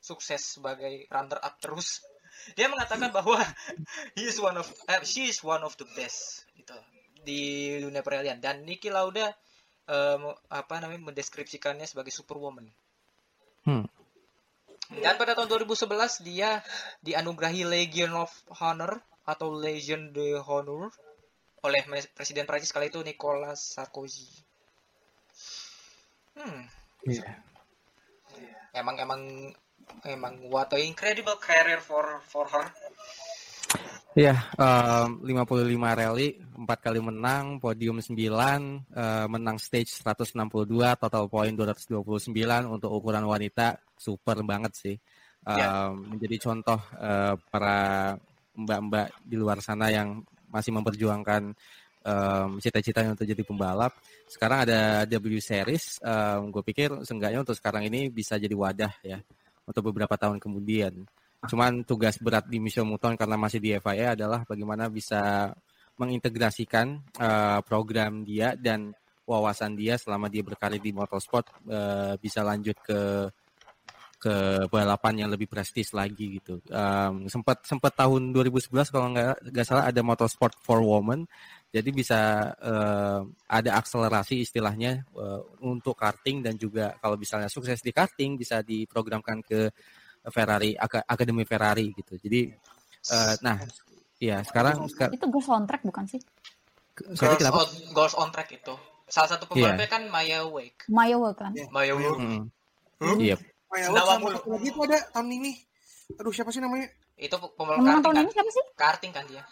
sukses sebagai runner up terus. Dia mengatakan bahwa he is one of eh, she is one of the best gitu di dunia peralihan. Dan Niki Lauda me- apa namanya mendeskripsikannya sebagai superwoman Hmm. dan pada tahun 2011 dia dianugerahi Legion of Honor atau Legion de Honor oleh Presiden Prancis kala itu Nicolas Sarkozy. Hmm, Iya. emang emang emang what an incredible career for for her. Iya, em, 55 rally, 4 kali menang, podium 9, eh, menang stage 162, total point 229 untuk ukuran wanita, super banget sih. Ya. Em, menjadi contoh eh, para mbak-mbak di luar sana yang masih memperjuangkan em, cita-citanya untuk jadi pembalap. Sekarang ada W Series, gue pikir seenggaknya untuk sekarang ini bisa jadi wadah ya untuk beberapa tahun kemudian. Cuman tugas berat di Michel Mouton karena masih di FIA adalah bagaimana bisa mengintegrasikan eh, program dia dan wawasan dia selama dia berkarir di motorsport eh, bisa lanjut ke ke balapan yang lebih prestis lagi gitu. Em, sempat sempat tahun 2011 kalau nggak salah ada motorsport for women. Jadi bisa eh, ada akselerasi istilahnya eh, untuk karting dan juga kalau misalnya sukses di karting bisa diprogramkan ke Ferrari Ak- Akademi Ferrari gitu. Jadi eh, nah ya sekarang seka- Itu gue soundtrack bukan sih? sorry Girls kenapa? on, Girls on track itu. Salah satu pembalapnya kan Maya Wake. Maya kan? Iya. Maya Wake. Mm, Hmm? Iya. Maya Wake sama satu lagi itu ada tahun ini. Aduh siapa sih namanya? Itu pembalap karting tahun kan. ini siapa sih? Karting kan dia. Ya,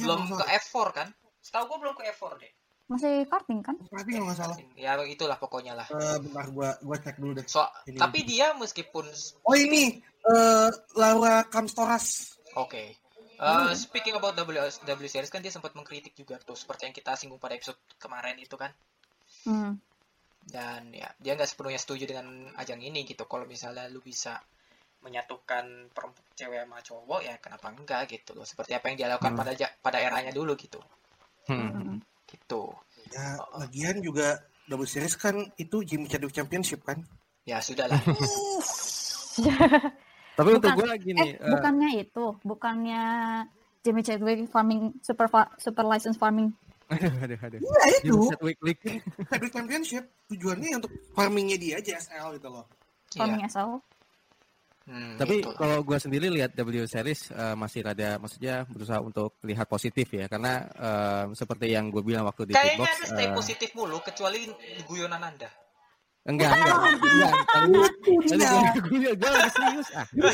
Belum kalau ke nggak F4 kan? Setahu gua belum ke F4 deh. Masih karting kan? kalau nggak salah. Ya itulah pokoknya lah. Eh, bentar gua gua cek dulu deh. So, Ini. tapi dia meskipun Oh ini eh, Laura Kamstoras. Oke. Uh, speaking about W, w series kan dia sempat mengkritik juga tuh seperti yang kita singgung pada episode kemarin itu kan. Hmm. Dan ya dia nggak sepenuhnya setuju dengan ajang ini gitu. Kalau misalnya lu bisa menyatukan perempuan cewek sama cowok ya kenapa enggak gitu loh. Seperti apa yang dia lakukan Hmm. pada pada eranya dulu gitu. Hmm. Gitu. Ya, lagian juga double series kan itu Jimmy Chadwick Championship kan. Ya sudahlah. Tapi untuk gue gini, Eh, eh, bukannya itu, bukannya Jimmy Chadwick farming super fa- super license farming. aduh, aduh, aduh. Iya itu. Chadwick League. Chadwick Championship tujuannya untuk farmingnya dia JSL gitu loh. Farming Iya. SL. Hmm, Tapi gitu. kalau gue sendiri lihat W Series eh, masih rada, maksudnya berusaha untuk lihat positif ya, karena eh, seperti yang gue bilang waktu di kayaknya ada stay eh, positif mulu kecuali guyonan Anda. enggak, enggak, enggak, tadi tadi gue gue gue lagi serius, ah, gue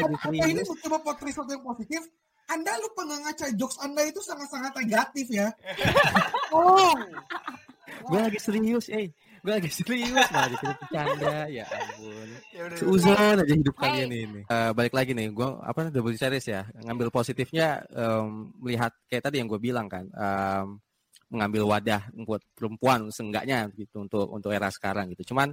lagi Anda ini mencoba potret sesuatu yang positif. Anda lupa nggak ngaca jokes Anda itu sangat-sangat negatif ya. Oh, gue lagi serius, eh, gue lagi serius, malah dikira bercanda, ya ampun. Ya. Seuzon aja hidup Hey. kalian ini. Eh, balik lagi nih, gue apa double series ya, ngambil positifnya em, melihat kayak tadi yang gue bilang kan, em, mengambil wadah buat perempuan seenggaknya gitu untuk untuk era sekarang gitu. Cuman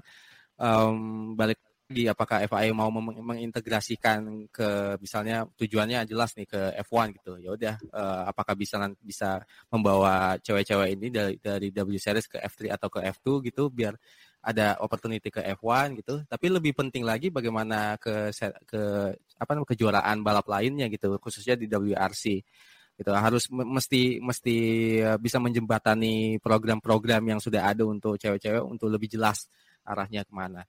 em, balik lagi apakah FIA mau meng- mengintegrasikan ke misalnya tujuannya jelas nih ke F1 gitu. Ya udah eh, apakah bisa bisa membawa cewek-cewek ini dari dari W series ke F3 atau ke F2 gitu biar ada opportunity ke F1 gitu. Tapi lebih penting lagi bagaimana ke ke apa namanya kejuaraan balap lainnya gitu, khususnya di WRC. Gitu. Harus me- mesti mesti eh, bisa menjembatani program-program yang sudah ada untuk cewek-cewek untuk lebih jelas arahnya ke mana.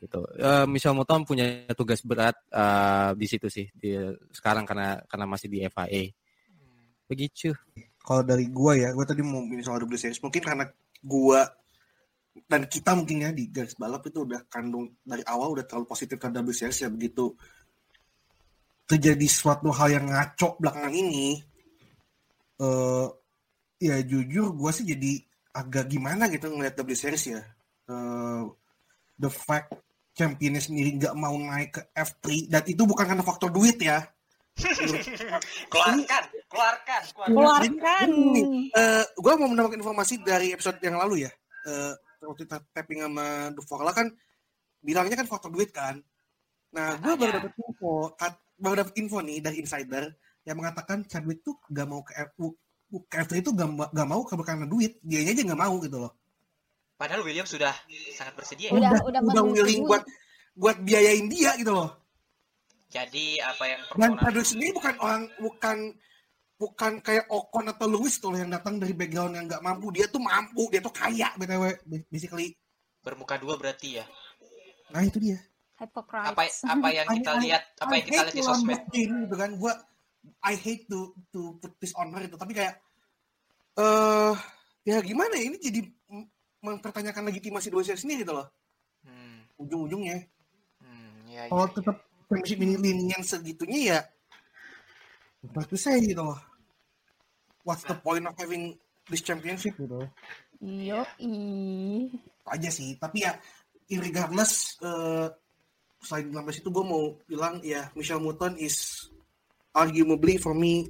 Gitu. Eh, Michel Mouton punya tugas berat eh, di situ sih di sekarang karena karena masih di FIA. Begitu. kalau dari gua ya, gua tadi mau soal double series. Mungkin karena gua dan kita mungkin ya di garis balap itu udah kandung dari awal udah terlalu positif kan double series ya begitu terjadi suatu hal yang ngaco belakangan ini eh ya jujur gua sih jadi agak gimana gitu ngeliat double series ya Eh, the fact championnya sendiri nggak mau naik ke F3 dan itu bukan karena faktor duit ya keluarkan, keluarkan, keluarkan. Keluarkan. Eh, gue mau mendapatkan informasi dari episode yang lalu ya. Eh, waktu kita tapping sama Duforla kan bilangnya kan faktor duit kan. Nah, gue baru dapat info, kat- baru dapat info nih dari insider yang mengatakan Chadwick tuh gak mau ke F, ke F3 itu gak, gak mau karena duit, dia aja gak mau gitu loh. Padahal William sudah sangat bersedia. ya. Udah, udah udah bantuin willing buat buat biayain dia gitu loh. Jadi apa yang Dan Chadwick sendiri bukan orang bukan bukan kayak Ocon atau Lewis tuh yang datang dari background yang nggak mampu. Dia tuh mampu, dia tuh kaya btw basically. bermuka dua berarti ya. Nah itu dia. Hypocrites. Apa apa yang kita I- I- lihat, apa yang kita lihat di sosmed. Gitu kan. Gua I hate to to put this on her itu tapi kayak eh ya gimana ya ini jadi mempertanyakan legitimasi dua sendiri gitu loh. Hmm, ujung-ujungnya. Hmm, ya, kalau ya, tetap championship ini linian segitunya ya apa tuh saya gitu loh. What's the point of having this championship gitu? Yo, ih. Itu aja sih tapi ya irregardless eh selain sampai situ gue mau bilang ya Michelle Mouton is arguably for me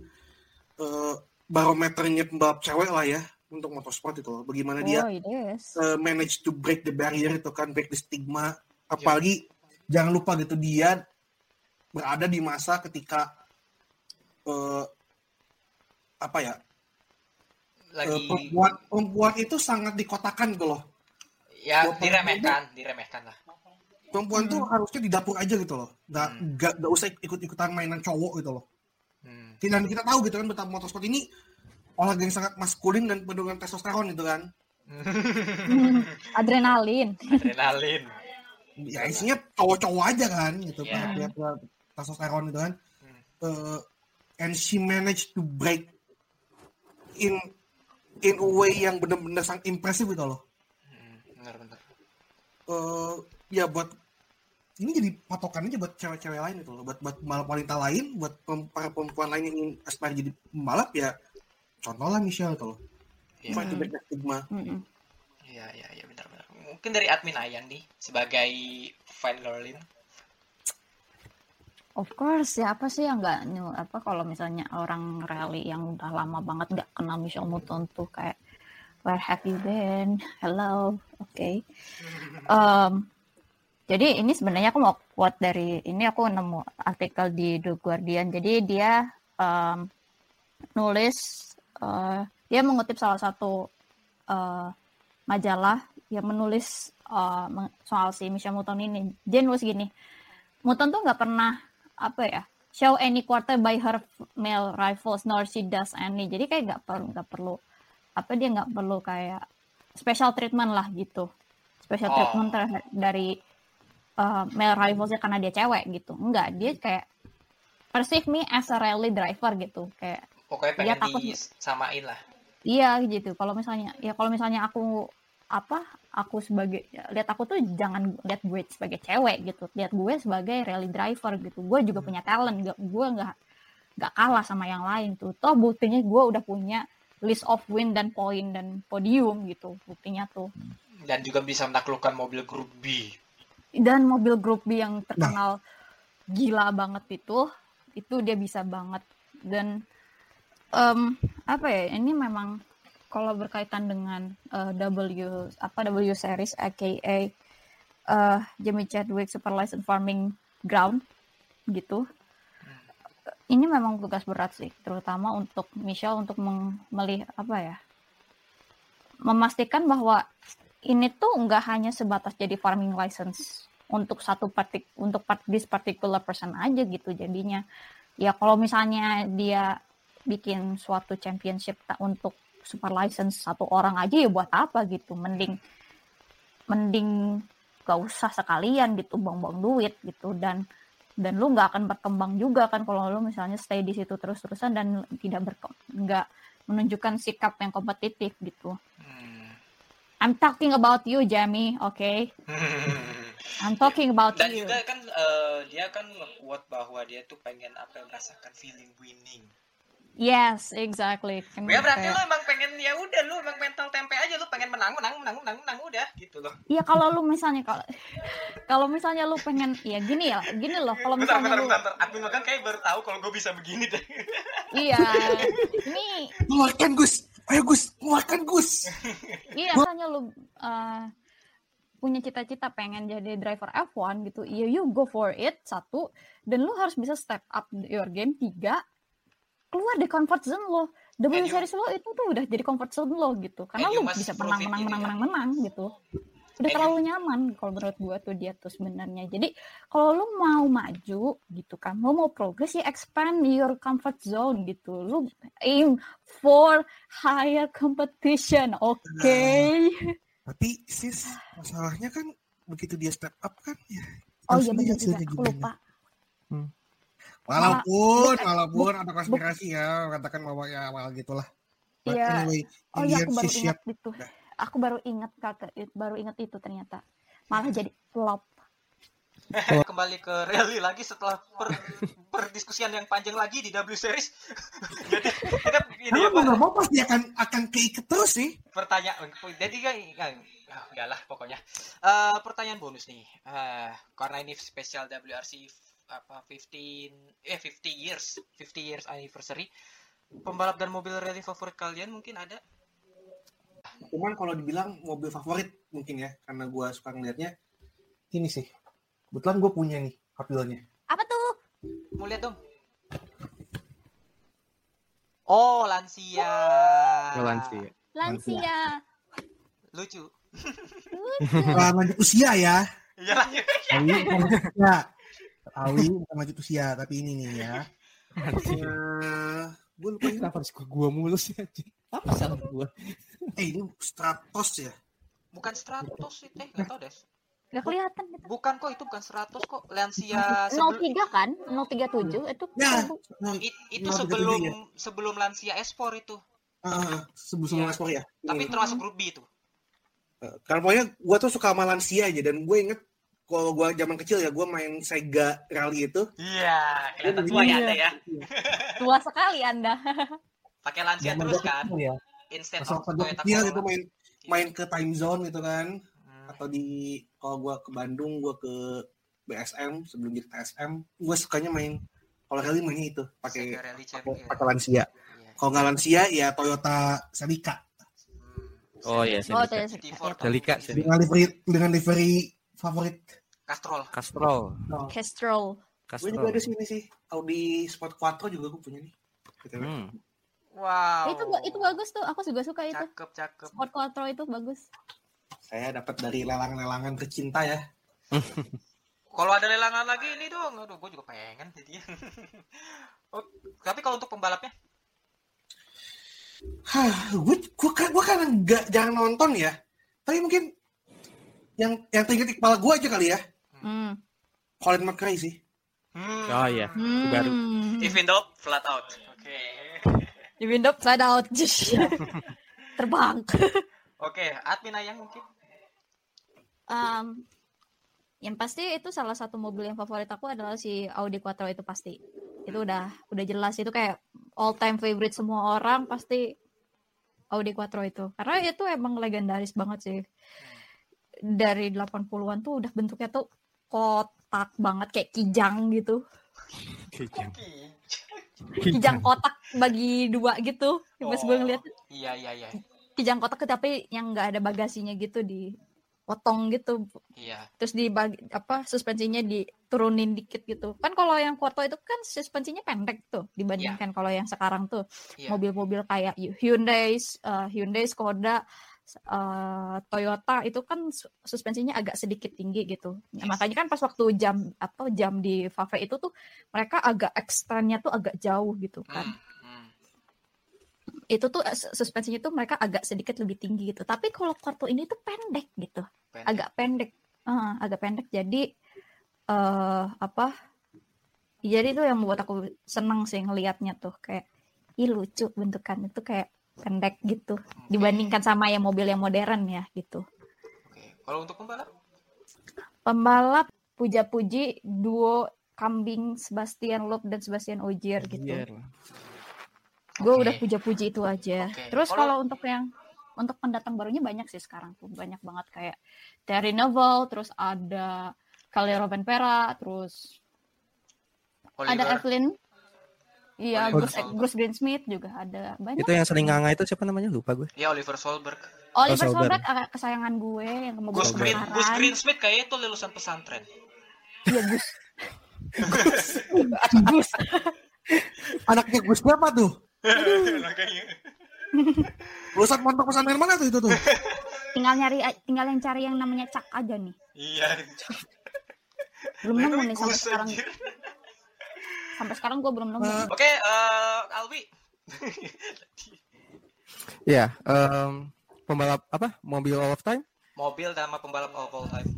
eh barometernya pembalap cewek lah ya untuk motorsport itu loh. Bagaimana dia Oh, is. uh, manage to break the barrier itu kan break the stigma. Apalagi jangan lupa gitu dia berada di masa ketika uh, apa ya uh, lagi perempuan perempuan itu sangat dikotakan gitu loh. Ya buat diremehkan diremehkan lah. Perempuan tuh Hmm. harusnya di dapur aja gitu loh. Nggak Hmm. nggak nggak usah ikut ikutan mainan cowok gitu loh. Hmm, dan kita tahu gitu kan betapa motorsport ini olahraga yang sangat maskulin dan penuh dengan testosteron gitu kan Hmm, Adrenalin. adrenalin ya isinya cowok-cowok aja kan gitu Iya. yeah. testosteron itu kan Hmm. uh, and she managed to break in in a way yang benar-benar sangat impresif gitu loh Hmm, benar-benar uh, ya buat ini jadi patokan aja buat cewek-cewek lain itu loh buat buat pembalap wanita lain buat para perempuan lain yang ingin aspire jadi pembalap ya contoh lah Michelle Iya. to break that stigma. Iya, iya, iya, benar-benar. Mungkin dari admin Ayang nih, sebagai fan girlin. Of course, siapa sih yang nggak nyu- apa kalau misalnya orang rally yang udah lama banget nggak kenal Michelle Mouton tuh kayak where have you been? Hello, oke. Em, jadi ini sebenarnya aku mau quote dari ini aku nemu artikel di The Guardian. Jadi dia em, nulis eh, dia mengutip salah satu eh, majalah yang menulis meng- soal si Michelle Mouton ini. Dia nulis gini, Mouton tuh nggak pernah apa ya show any quarter by her male rivals nor she does any. Jadi kayak nggak perlu nggak perlu apa dia nggak perlu kayak special treatment lah gitu. Special Oh. treatment dari uh, male rivalsnya karena dia cewek gitu. Enggak, dia kayak perceive me as a rally driver gitu. Kayak Pokoknya Dia pengen takut- disamain lah. iya gitu. Kalau misalnya ya kalau misalnya aku apa aku sebagai lihat aku tuh jangan lihat gue sebagai cewek gitu. Lihat gue sebagai rally driver gitu. Gue juga punya talent. Gak, gue nggak nggak kalah sama yang lain tuh. Toh buktinya gue udah punya list of win dan poin dan podium gitu buktinya tuh. Dan juga bisa menaklukkan mobil grup B. dan mobil grup B yang terkenal gila banget itu itu dia bisa banget. Dan em, apa ya ini memang kalau berkaitan dengan eh, W apa W series aka eh, Jimmy Chadwick Super License Farming Ground gitu. Ini memang tugas berat sih terutama untuk Michelle untuk meng- melih apa ya memastikan bahwa ini tuh nggak hanya sebatas jadi farming license untuk satu partik untuk part this particular person aja gitu jadinya. Ya kalau misalnya dia bikin suatu championship ta- untuk super license satu orang aja ya buat apa gitu mending mending gak usah sekalian gitu buang-buang duit gitu dan dan lu nggak akan berkembang juga kan kalau lu misalnya stay di situ terus-terusan dan tidak nggak menunjukkan sikap yang kompetitif gitu Hmm. I'm talking about you, Jamie. Okay, I'm talking about Dan you. juga kan eh, dia kan nge-quote bahwa dia tuh pengen apa merasakan feeling winning. Yes, exactly. Kan Ya berarti kayak- lu emang pengen ya udah lu emang mental tempe aja lu pengen menang menang menang menang menang udah gitu loh. Iya kalau lu misalnya kalau kalau misalnya lu pengen ya gini ya gini loh kalau Bentar misalnya bentar lu bentar, bentar. Admin makan kayak baru tahu kalau gue bisa begini deh. iya ini keluarkan Gus ayo Gus keluarkan Gus iya misalnya lu uh, punya cita-cita pengen jadi driver F1 gitu ya you go for it satu dan lu harus bisa step up your game tiga keluar dari comfort zone lo. W And you- series lo itu tuh udah jadi comfort zone lo gitu. Karena lu must bisa menang menang gitu menang menang menang gitu. Udah terlalu nyaman kalau menurut gua tuh dia tuh sebenarnya. Jadi kalau lu mau maju gitu kan lu mau progress ya expand your comfort zone gitu. Lu aim for higher competition oke? Tapi sis masalahnya kan begitu dia step up kan ya oh iya benar juga. aku lupa Walaupun, walaupun ada konspirasi ya, katakan bahwa ya awal gitulah. But Iya. anyway, Oh iya, aku baru ingat itu. Udah. Aku baru ingat kata baru ingat itu ternyata. Malah jadi flop. kembali ke rally lagi setelah per, perdiskusian yang panjang lagi di W Series. Jadi kita ini ya mau mau pasti akan akan keikat terus sih. pertanyaan jadi kan kan ah, udahlah pokoknya Eh, pertanyaan bonus nih Eh, karena ini spesial WRC apa 15 eh 50 years 50 years anniversary pembalap dan mobil rally favorit kalian mungkin ada Cuman kalau dibilang mobil favorit mungkin ya, karena gue suka ngeliatnya ini sih. Kebetulan gue punya nih Wheel-nya. Apa tuh? mau lihat dong oh Lancia Lansia. Lansia. lucu lanjut usia ya, iya lanjut usia. Awi bukan lanjut usia, tapi ini nih ya. Eh, gue lupa ini. Kenapa harus ke gua mulu sih anjing? Apa salah gua? Eh ini Stratos ya. bukan 100 sih teh nggak tahu deh Gak kelihatan gitu. bukan kok itu bukan 100 kok Lancia sebelum 03 kan? 037 itu Ya, nah, It- itu tiga sebelum tujuh sebelum Lancia S4 itu ah, sebelum Iya. sebelum Sport ya. tapi Hmm. termasuk Ruby itu Eh, Karena pokoknya gue tuh suka sama Lansia aja dan gue inget kalau gue zaman kecil ya gue main Sega Rally itu iya kelihatan tua ya Iya. anda ya tua sekali Anda. pakai Lancia zaman terus kan kecil ya. instead Pas of Toyota kecil Corolla itu main main ke time zone gitu kan Hmm. atau di kalau gue ke Bandung gue ke BSM sebelum jadi TSM gue sukanya main kalau rally mainnya itu pakai Sega Rally pakai Lansia Iya. kalau nggak Lansia ya Toyota Celica Hmm. Oh iya, Oh, Celica. tuh GT4 tahun Celica. Celica. dengan livery dengan livery favorit Castrol Castrol. Castrol. gue juga ada Castrol. sih Audi Sport Quattro juga gue punya nih Gitu. Hmm. wow Itu itu bagus tuh. Aku juga suka itu. cakep cakep Sport Quattro itu bagus. saya dapat dari lelang-lelangan tercinta ya kalau ada lelangan lagi ini dong aduh gue juga pengen jadi oh, tapi kalau untuk pembalapnya Hah, gue gue kan gue kan nggak jarang nonton ya. Tapi mungkin yang yang teringat di kepala gue aja kali ya. Hmm. Colin McRae sih. hmm. Oh iya. Hmm. Baru. Even though flat out oke Di window side out. Terbang. oke admin ayang mungkin Um, yang pasti itu salah satu mobil yang favorit aku adalah si Audi Quattro itu pasti. Itu udah udah jelas itu kayak all time favorite semua orang pasti Audi Quattro itu. Karena itu emang legendaris banget sih. Dari 80-an tuh udah bentuknya tuh kotak banget kayak kijang gitu. Kijang. Kijang. Kotak bagi dua gitu. Pas gue ngeliat iya iya iya. Kijang kotak tapi yang nggak ada bagasinya gitu di potong gitu. Iya. Terus dibagi apa suspensinya diturunin dikit gitu. Kan kalau yang Quarto itu kan suspensinya pendek tuh dibandingkan kalau yang sekarang tuh. Iya. Mobil-mobil kayak Hyundai uh, Hyundai Skoda uh, Toyota itu kan su- suspensinya agak sedikit tinggi gitu. Nah, makanya kan pas waktu jam atau jam di Favre itu tuh mereka agak ekstranya tuh agak jauh gitu kan. Hmm, hmm. itu tuh eh, sus- suspensinya tuh mereka agak sedikit lebih tinggi gitu. Tapi kalau Quarto ini tuh pendek gitu. Pendek. agak pendek. Eh, agak pendek. Jadi eh apa jadi itu yang membuat aku seneng sih ngelihatnya tuh. Kayak ih lucu bentukan. Itu kayak pendek gitu Oke. dibandingkan sama yang mobil yang modern ya gitu Oke. kalau untuk pembalap pembalap puja-puji duo kambing Sebastian Loeb dan Sebastian Ogier gitu Iya. gue udah puja-puji itu aja Oke. terus Kalau- untuk yang untuk pendatang barunya banyak sih sekarang tuh banyak banget kayak Terry Neville terus ada Kali Rovanpera terus ada Oliver Evelyn iya Bruce, Solberg. Bruce Greensmith juga ada banyak Itu yang sering nganga itu siapa namanya? Lupa gue. ya Oliver Solberg Oliver Oh, Solberg. Solberg agak kesayangan gue yang mau Gus. Green Gus Greensmith kayaknya itu lulusan pesantren iya Gus Gus. Anaknya Gus siapa tuh? Makanya. Lulusan pondok pesantren mana tuh itu tuh? tinggal nyari tinggal yang cari yang namanya Cak aja nih iya belum nemu nih sampai Gus, sekarang anjir. Sampai sekarang gue belum nemu Eh, oke eh, Alwi Iya, em, pembalap apa? Mobil all of time? mobil sama pembalap of all time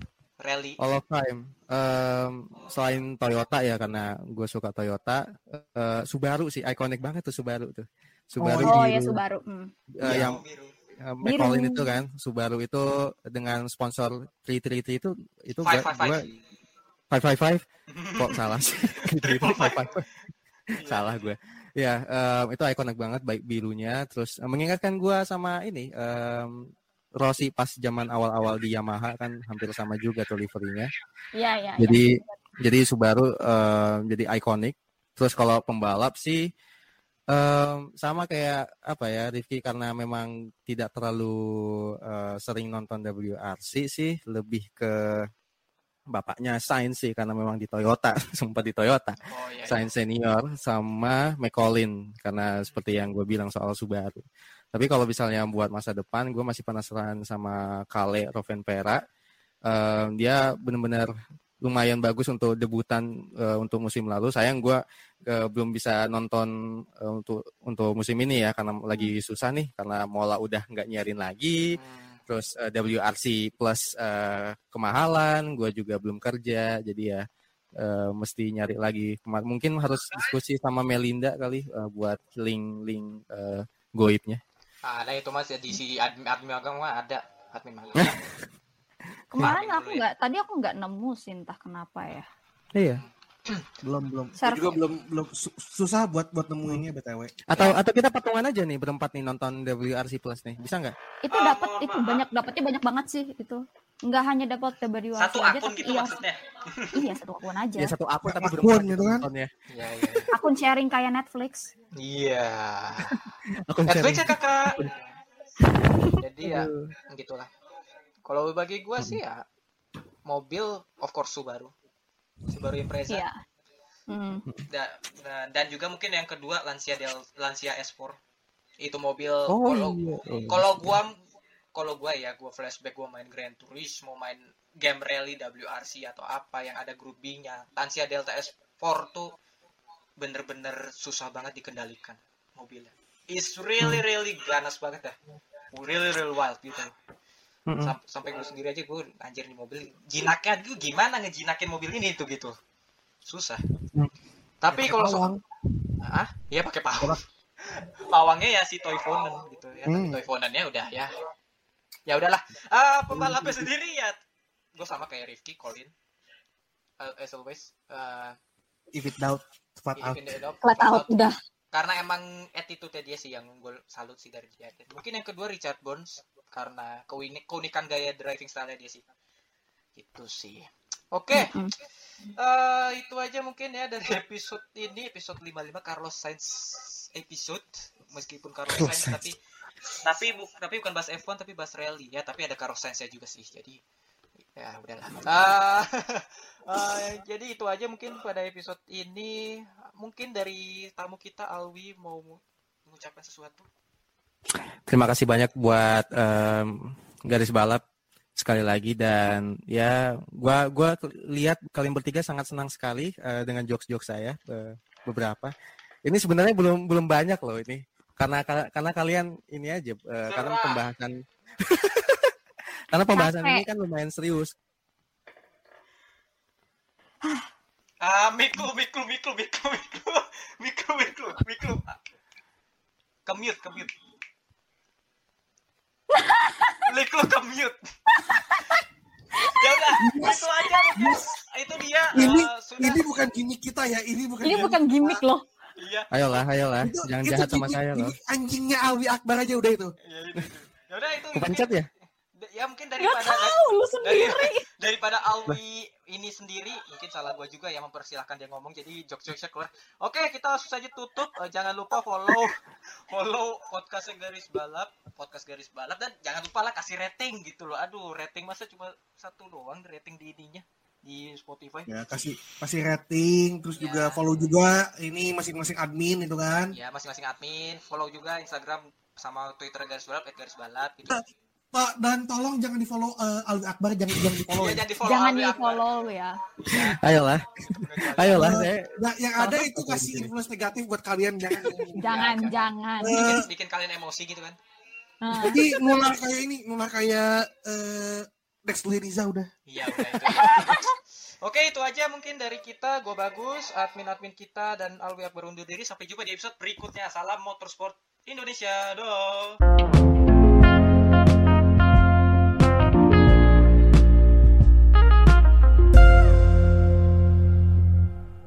rally. All of time. Em, selain Toyota ya karena gue suka Toyota, eh, Subaru sih ikonik banget tuh Subaru tuh. Subaru Oh biru. ya Subaru. Hmm. Eh, Iya, yang biru. McLaren Biru. itu kan, Subaru itu dengan sponsor 333 itu itu Five five five. gua 555 kok salah sih? 355 salah gue. Ya em, itu ikonik banget baik birunya. Terus eh, mengingatkan gue sama ini em, Rossi pas zaman awal-awal di Yamaha kan hampir sama juga tuh liverynya. Iya iya. iya. jadi jadi Subaru em, jadi ikonik. Terus kalau pembalap sih em, sama kayak apa ya Rifki karena memang tidak terlalu eh, sering nonton WRC sih lebih ke bapaknya Sainz sih karena memang di Toyota sempat di Toyota Oh iya. iya. Sainz senior sama McCollin karena seperti yang gue bilang soal Subaru. Tapi kalau misalnya buat masa depan, gue masih penasaran sama Kale Rovenpera. Eh, dia benar-benar lumayan bagus untuk debutan eh, untuk musim lalu. Sayang gue eh, belum bisa nonton eh, untuk untuk musim ini ya karena lagi susah nih karena Mola udah nggak nyiarin lagi Hmm. Terus eh, WRC plus eh, kemahalan, gue juga belum kerja, jadi ya eh, mesti nyari lagi. Mungkin harus diskusi sama Melinda kali eh, buat link-link eh, goibnya. Ada itu mas ya di si admin admin magang mah ada admin magang. Kemarin aku ya. nggak, tadi aku nggak nemu sih entah kenapa ya. Iya. Belum belum. Server. juga belum belum su- susah buat buat nemuinnya btw. Atau atau kita patungan aja nih berempat nih nonton WRC plus nih, bisa nggak? Itu dapat itu banyak dapatnya banyak banget sih itu. Nggak hanya dapat WRC Satu aja akun tapi gitu iya, maksudnya. iya satu akun aja. Ya satu akun tapi Akun berempat gitu kan? nontonnya. Iya iya. Akun sharing kayak Netflix. Iya. Akun Netflix sharing. ya kakak. Jadi ya gitulah. Kalau bagi gua sih ya mobil of course Subaru. Subaru Impreza. Iya. Hmm. Da- da- dan juga mungkin yang kedua Lancia Del Lancia S4. Itu mobil Oh kalau iya. Oh. kalau gua kalau gua ya gua flashback gua main Gran Turismo main game rally WRC atau apa yang ada groupingnya Lancia Delta S4 tuh bener-bener susah banget dikendalikan mobilnya it's really really ganas banget dah really really wild gitu Mm-mm. Sam- sampai gue sendiri aja gue anjir di mobil. Jinaknya gue gimana ngejinakin mobil ini tuh gitu. Susah. Tapi kalau soal ah iya pakai pawang. Pawangnya ya si Toivonen gitu ya. Tapi Hmm. Toivonennya udah ya. Ya udahlah. Ah pembalapnya sendiri ya. Gue sama kayak Rifki Colin Uh, as always uh, If it doubt, flat out. of- Flat out udah. karena emang attitude dia sih yang gue salut sih dari dia. Mungkin yang kedua Richard Burns karena keunik- keunikan gaya driving style dia sih itu sih. Oke. Mm-mm. Eh, itu aja mungkin ya dari episode ini episode 55 Carlos Sainz episode. Meskipun Carlos Sainz Sainz. tapi tapi bu- tapi bukan bahas F1 tapi bahas rally ya tapi ada Carlos Sainz juga sih. Jadi ya udahlah. Ah, eh, jadi itu aja mungkin pada episode ini. Mungkin dari tamu kita Alwi mau mengucapkan sesuatu Terima kasih banyak buat em, garis balap sekali lagi dan ya gua gua lihat kalian bertiga sangat senang sekali eh, dengan jokes-jokes saya eh, beberapa. Ini sebenarnya belum belum banyak loh ini. Karena karena kalian ini aja eh, karena pembahasan karena pembahasan Capek. ini kan lumayan serius. ah miklu miklu miklu miklu miklu miklu miklu miklu kemute kemute miklu kemute ya udah itu aja guys itu dia Ini eh, sudah ini bukan gimmick kita ya, ini bukan. Ini gimmick bukan gimmick loh. iya Ayolah, ayolah, Itu- jangan itu jahat sama gimmick- saya loh. anjingnya Alwi Akbar aja udah itu. iya itu ya udah itu Kepencet ya? ya mungkin Gak daripada tahu lu dari, sendiri. daripada Alwi ini sendiri mungkin salah gua juga yang mempersilahkan dia ngomong jadi jokes-jokesnya keluar. Oke kita langsung saja tutup. Eh, jangan lupa follow follow podcast garis balap podcast garis balap dan jangan lupa lah kasih rating gitu loh. Aduh rating masa cuma satu doang rating di ininya di Spotify. Ya kasih kasih rating, terus Ya. juga follow juga ini masing-masing admin itu kan. ya masing-masing admin follow juga Instagram sama Twitter garis balap garis balap gitu Pak dan tolong jangan di follow Alwi Akbar jangan jangan di follow. Iya, ya. jangan di follow Jangan Alwi di Akbar. follow ya. Ayolah, ayolah. Eh, saya Nah, yang ada itu kasih influence negatif buat kalian jangan. Jangan, jangan. jangan. bikin, Eh, bikin kalian emosi gitu kan Nah, jadi nular kayak ini, nular kayak eh next to Riza udah. Iya udah itu. Oke itu aja mungkin dari kita. Gue bagus, admin-admin kita dan Alwi Akbar undur diri. Sampai jumpa di episode berikutnya. Salam Motorsport Indonesia. Doh.